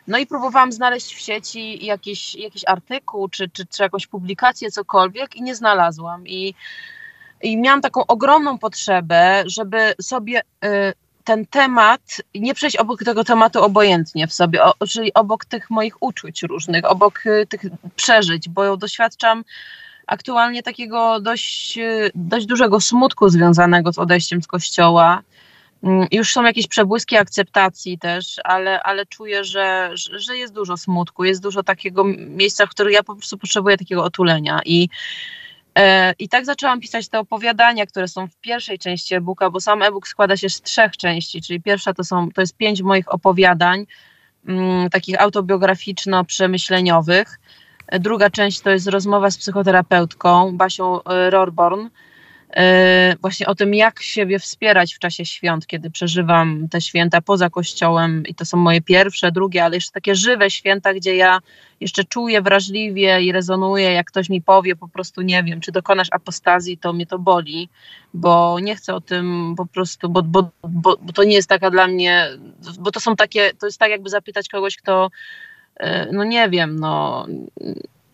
No i próbowałam znaleźć w sieci jakiś, jakiś artykuł, czy, czy, czy jakąś publikację, cokolwiek i nie znalazłam. I, i miałam taką ogromną potrzebę, żeby sobie y, ten temat, nie przejść obok tego tematu obojętnie w sobie, o, czyli obok tych moich uczuć różnych, obok y, tych przeżyć, bo doświadczam aktualnie takiego dość, y, dość dużego smutku związanego z odejściem z kościoła. Mm, już są jakieś przebłyski akceptacji też, ale, ale czuję, że, że jest dużo smutku, jest dużo takiego miejsca, w którym ja po prostu potrzebuję takiego otulenia. I, i tak zaczęłam pisać te opowiadania, które są w pierwszej części e-booka, bo sam e-book składa się z trzech części, czyli pierwsza to, są, to jest pięć moich opowiadań, mm, takich autobiograficzno-przemyśleniowych. Druga część to jest rozmowa z psychoterapeutką Basią e, Rorborn E, właśnie o tym, jak siebie wspierać w czasie świąt, kiedy przeżywam te święta poza kościołem i to są moje pierwsze, drugie, ale jeszcze takie żywe święta, gdzie ja jeszcze czuję wrażliwie i rezonuję, jak ktoś mi powie, po prostu nie wiem, czy dokonasz apostazji, to mnie to boli, bo nie chcę o tym po prostu, bo, bo, bo, bo to nie jest taka dla mnie, bo to są takie, to jest tak jakby zapytać kogoś, kto e, no nie wiem, no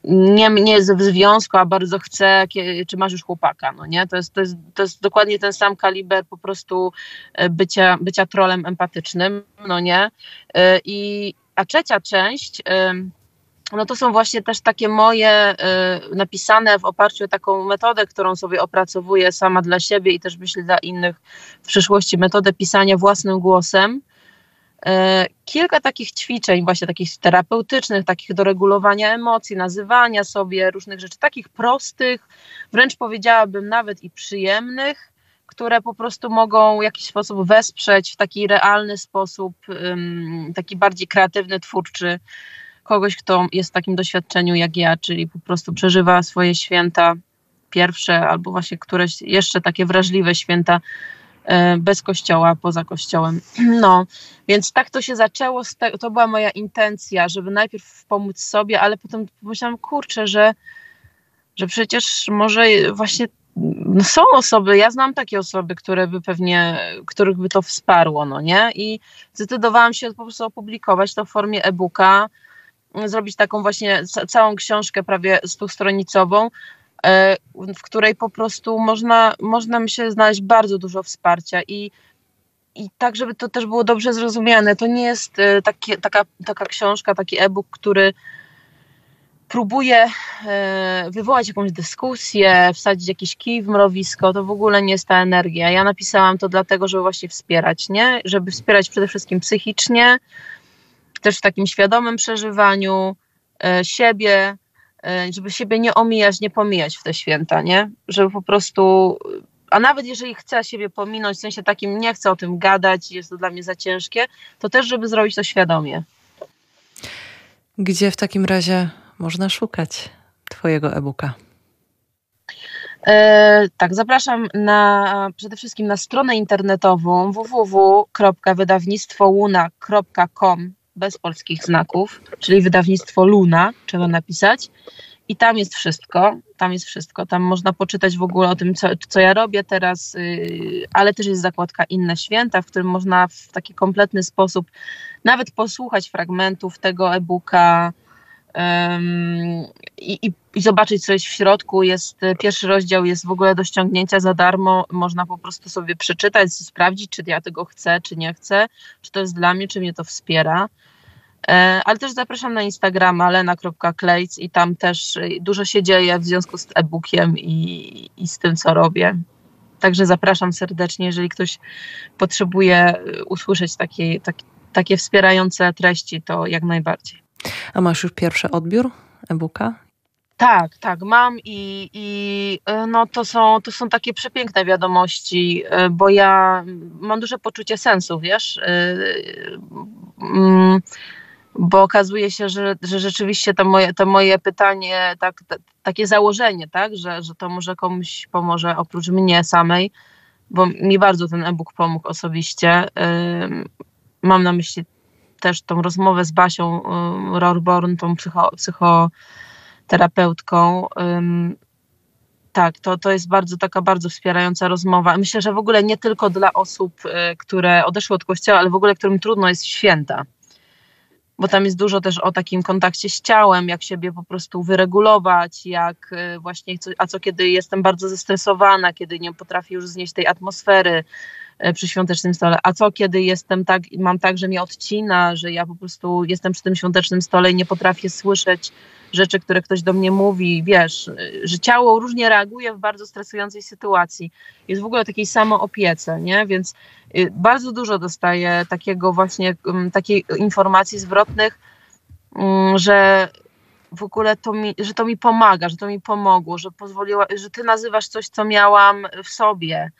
nie, nie jest w związku, a bardzo chce, czy masz już chłopaka, no nie? To jest, to, jest, to jest dokładnie ten sam kaliber po prostu e, bycia, bycia trolem empatycznym, no nie? E, I, a trzecia część, e, no to są właśnie też takie moje napisane w oparciu o taką metodę, którą sobie opracowuję sama dla siebie i też myślę dla innych w przyszłości, metodę pisania własnym głosem, kilka takich ćwiczeń, właśnie takich terapeutycznych, takich do regulowania emocji, nazywania sobie różnych rzeczy, takich prostych, wręcz powiedziałabym nawet i przyjemnych, które po prostu mogą w jakiś sposób wesprzeć w taki realny sposób, taki bardziej kreatywny, twórczy, kogoś, kto jest w takim doświadczeniu jak ja, czyli po prostu przeżywa swoje święta pierwsze albo właśnie któreś jeszcze takie wrażliwe święta E, bez kościoła, poza kościołem. No, więc tak to się zaczęło, to była moja intencja, żeby najpierw pomóc sobie, ale potem pomyślałam, kurczę, że, że przecież może właśnie no są osoby, ja znam takie osoby, które by pewnie, których by to wsparło, no nie? I zdecydowałam się po prostu opublikować to w formie e-booka, zrobić taką właśnie całą książkę prawie stółstronicową, E, w której po prostu można, można myślę znaleźć bardzo dużo wsparcia i i tak, żeby to też było dobrze zrozumiane, to nie jest e, taki, taka, taka książka, taki e-book, który próbuje e, wywołać jakąś dyskusję, wsadzić jakiś kij w mrowisko, to w ogóle nie jest ta energia. Ja napisałam to dlatego, żeby właśnie wspierać, nie? Żeby wspierać przede wszystkim psychicznie, też w takim świadomym przeżywaniu siebie, E, żeby siebie nie omijać, nie pomijać w te święta, nie? Żeby po prostu, a nawet jeżeli chcę siebie pominąć, w sensie takim nie chcę o tym gadać, jest to dla mnie za ciężkie, to też, żeby zrobić to świadomie. Gdzie w takim razie można szukać Twojego e-booka? E, tak, zapraszam na, przede wszystkim na stronę internetową www.wydawnictwoluna.com bez polskich znaków, czyli wydawnictwo Luna, trzeba napisać. I tam jest wszystko, tam jest wszystko. Tam można poczytać w ogóle o tym, co, co ja robię teraz, yy, ale też jest zakładka Inne Święta, w którym można w taki kompletny sposób nawet posłuchać fragmentów tego e-booka yy, i, i, zobaczyć, co jest w środku. Jest, pierwszy rozdział jest w ogóle do ściągnięcia za darmo. Można po prostu sobie przeczytać, sprawdzić, czy ja tego chcę, czy nie chcę, czy to jest dla mnie, czy mnie to wspiera. E, ale też zapraszam na Instagrama lena.klejc i tam też y, dużo się dzieje w związku z e-bookiem i, i z tym, co robię. Także zapraszam serdecznie, jeżeli ktoś potrzebuje usłyszeć takie, tak, takie wspierające treści, to jak najbardziej. A masz już pierwszy odbiór e-booka? Tak, tak, mam i, i y, no to, są, to są takie przepiękne wiadomości, bo ja mam duże poczucie sensu, wiesz. Mm, bo okazuje się, że, że rzeczywiście to moje, to moje pytanie, tak, takie założenie, tak, że, że to może komuś pomoże oprócz mnie samej, bo mi bardzo ten e-book pomógł osobiście. Mam na myśli też tą rozmowę z Basią Rorborn, tą psycho, psychoterapeutką. Tak, to, to jest bardzo taka bardzo wspierająca rozmowa. Myślę, że w ogóle nie tylko dla osób, y, które odeszły od kościoła, ale w ogóle którym trudno jest święta bo tam jest dużo też o takim kontakcie z ciałem, jak siebie po prostu wyregulować, jak y, właśnie, a co kiedy jestem bardzo zestresowana, kiedy nie potrafię już znieść tej atmosfery y, przy świątecznym stole, a co kiedy jestem tak, mam tak, że mnie odcina, że ja po prostu jestem przy tym świątecznym stole i nie potrafię słyszeć rzeczy, które ktoś do mnie mówi, wiesz, że ciało różnie reaguje w bardzo stresującej sytuacji. Jest w ogóle takiej samoopiece, nie? Więc y, bardzo dużo dostaję takiego właśnie, mm, takiej informacji zwrotnych, mm, że w ogóle to mi, że to mi pomaga, że to mi pomogło, że pozwoliła, że ty nazywasz coś, co miałam w sobie,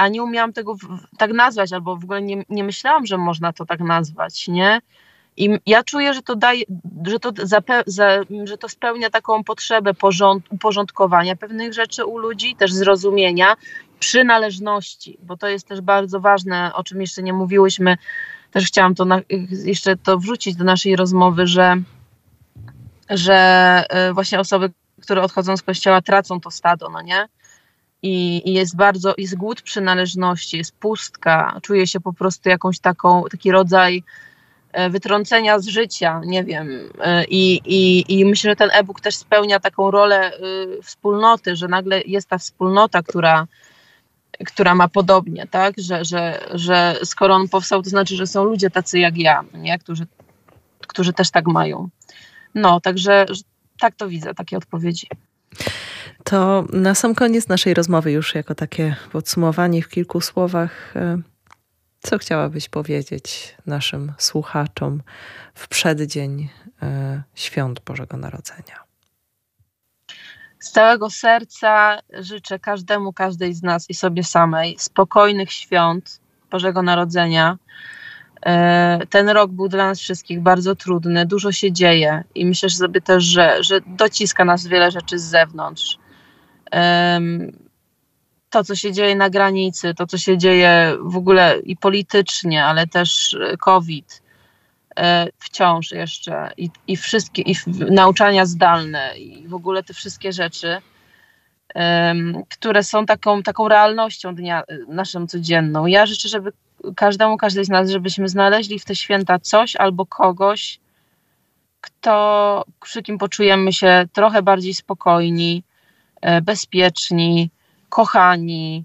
a nie umiałam tego w, tak nazwać, albo w ogóle nie, nie myślałam, że można to tak nazwać, nie? I ja czuję, że to daje, że to, zape, za, że to spełnia taką potrzebę porząd, uporządkowania pewnych rzeczy u ludzi, też zrozumienia, przynależności, bo to jest też bardzo ważne, o czym jeszcze nie mówiłyśmy. Też chciałam to na, jeszcze to wrzucić do naszej rozmowy, że, że e, właśnie osoby, które odchodzą z kościoła, tracą to stado, no nie? I, jest bardzo, jest głód przynależności, jest pustka, czuje się po prostu jakąś taką, taki rodzaj E, wytrącenia z życia, nie wiem. E, I, i, i myślę, że ten e-book też spełnia taką rolę y, wspólnoty, że nagle jest ta wspólnota, która, która ma podobnie, tak? Że, że, że skoro on powstał, to znaczy, że są ludzie tacy jak ja, nie? Którzy, którzy też tak mają. No, także tak to widzę, takie odpowiedzi. To na sam koniec naszej rozmowy, już jako takie podsumowanie w kilku słowach, e, co chciałabyś powiedzieć naszym słuchaczom w przeddzień e, świąt Bożego Narodzenia? Z całego serca życzę każdemu, każdej z nas i sobie samej spokojnych świąt Bożego Narodzenia. E, ten rok był dla nas wszystkich bardzo trudny, dużo się dzieje i myślę sobie też, że, że dociska nas wiele rzeczy z zewnątrz to, co się dzieje na granicy, to, co się dzieje w ogóle i politycznie, ale też e, COVID e, wciąż jeszcze i, i wszystkie, i nauczania zdalne i w ogóle te wszystkie rzeczy, które są taką, taką realnością dnia e, naszą codzienną. Ja życzę, żeby każdemu, każdej z nas, żebyśmy znaleźli w te święta coś albo kogoś, kto, przy kim poczujemy się trochę bardziej spokojni, bezpieczni, kochani,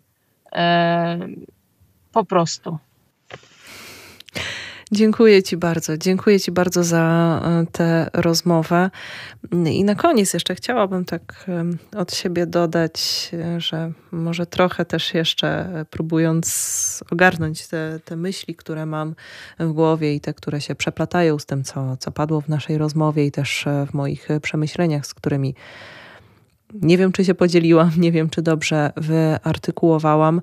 e, po prostu. Dziękuję Ci bardzo. Dziękuję Ci bardzo za e, tę rozmowę. I na koniec jeszcze chciałabym tak od siebie dodać, e, że może trochę też jeszcze próbując ogarnąć te, te myśli, które mam w głowie i te, które się przeplatają z tym, co, co padło w naszej rozmowie i też w moich przemyśleniach, z którymi nie wiem, czy się podzieliłam, nie wiem, czy dobrze wyartykułowałam.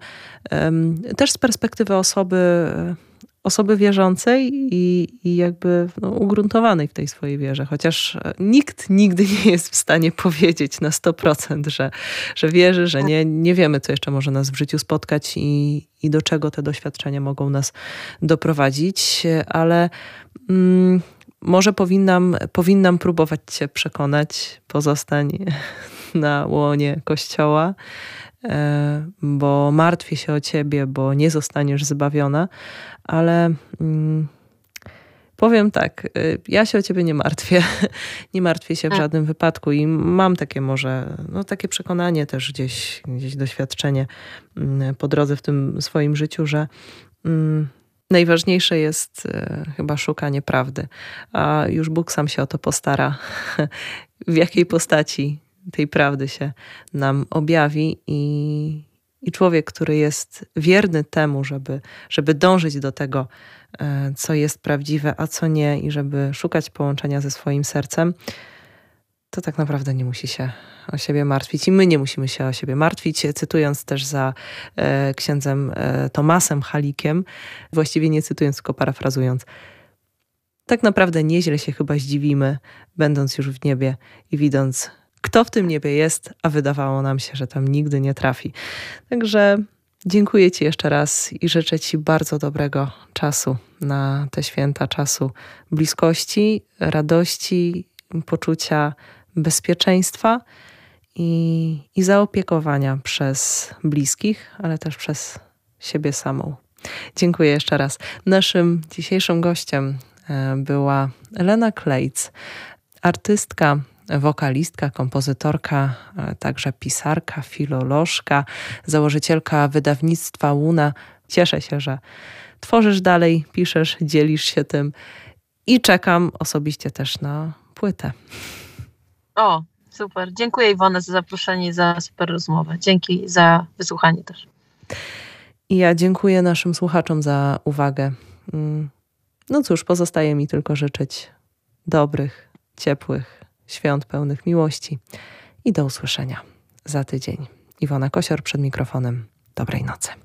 Też z perspektywy osoby, osoby wierzącej i, i jakby no, ugruntowanej w tej swojej wierze, chociaż nikt nigdy nie jest w stanie powiedzieć na 100%, że, że wierzy, że nie, nie wiemy, co jeszcze może nas w życiu spotkać i, i do czego te doświadczenia mogą nas doprowadzić, ale. Mm, może powinnam, powinnam próbować Cię przekonać, pozostań na łonie Kościoła, e, bo martwię się o Ciebie, bo nie zostaniesz zbawiona, ale mm, powiem tak, e, ja się o Ciebie nie martwię, nie martwię się w żadnym wypadku i mam takie może, no takie przekonanie też gdzieś, gdzieś doświadczenie mm, po drodze w tym swoim życiu, że mm, Najważniejsze jest e, chyba szukanie prawdy, a już Bóg sam się o to postara, w jakiej postaci tej prawdy się nam objawi i, i człowiek, który jest wierny temu, żeby, żeby dążyć do tego, e, co jest prawdziwe, a co nie, i żeby szukać połączenia ze swoim sercem, to tak naprawdę nie musi się o siebie martwić i my nie musimy się o siebie martwić. Cytując też za e, księdzem e, Tomasem Halikiem, właściwie nie cytując, tylko parafrazując, tak naprawdę nieźle się chyba zdziwimy, będąc już w niebie i widząc, kto w tym niebie jest, a wydawało nam się, że tam nigdy nie trafi. Także dziękuję Ci jeszcze raz i życzę Ci bardzo dobrego czasu na te święta, czasu bliskości, radości, poczucia bezpieczeństwa i, i zaopiekowania przez bliskich, ale też przez siebie samą. Dziękuję jeszcze raz. Naszym dzisiejszym gościem e, była Elena Klejc, artystka, wokalistka, kompozytorka, także pisarka, filolożka, założycielka wydawnictwa Łuna. Cieszę się, że tworzysz dalej, piszesz, dzielisz się tym i czekam osobiście też na płytę. O, super. Dziękuję Iwona za zaproszenie i za super rozmowę. Dzięki za wysłuchanie też. I ja dziękuję naszym słuchaczom za uwagę. Mm. No cóż, pozostaje mi tylko życzyć dobrych, ciepłych świąt pełnych miłości i do usłyszenia za tydzień. Iwona Kosior przed mikrofonem. Dobrej nocy.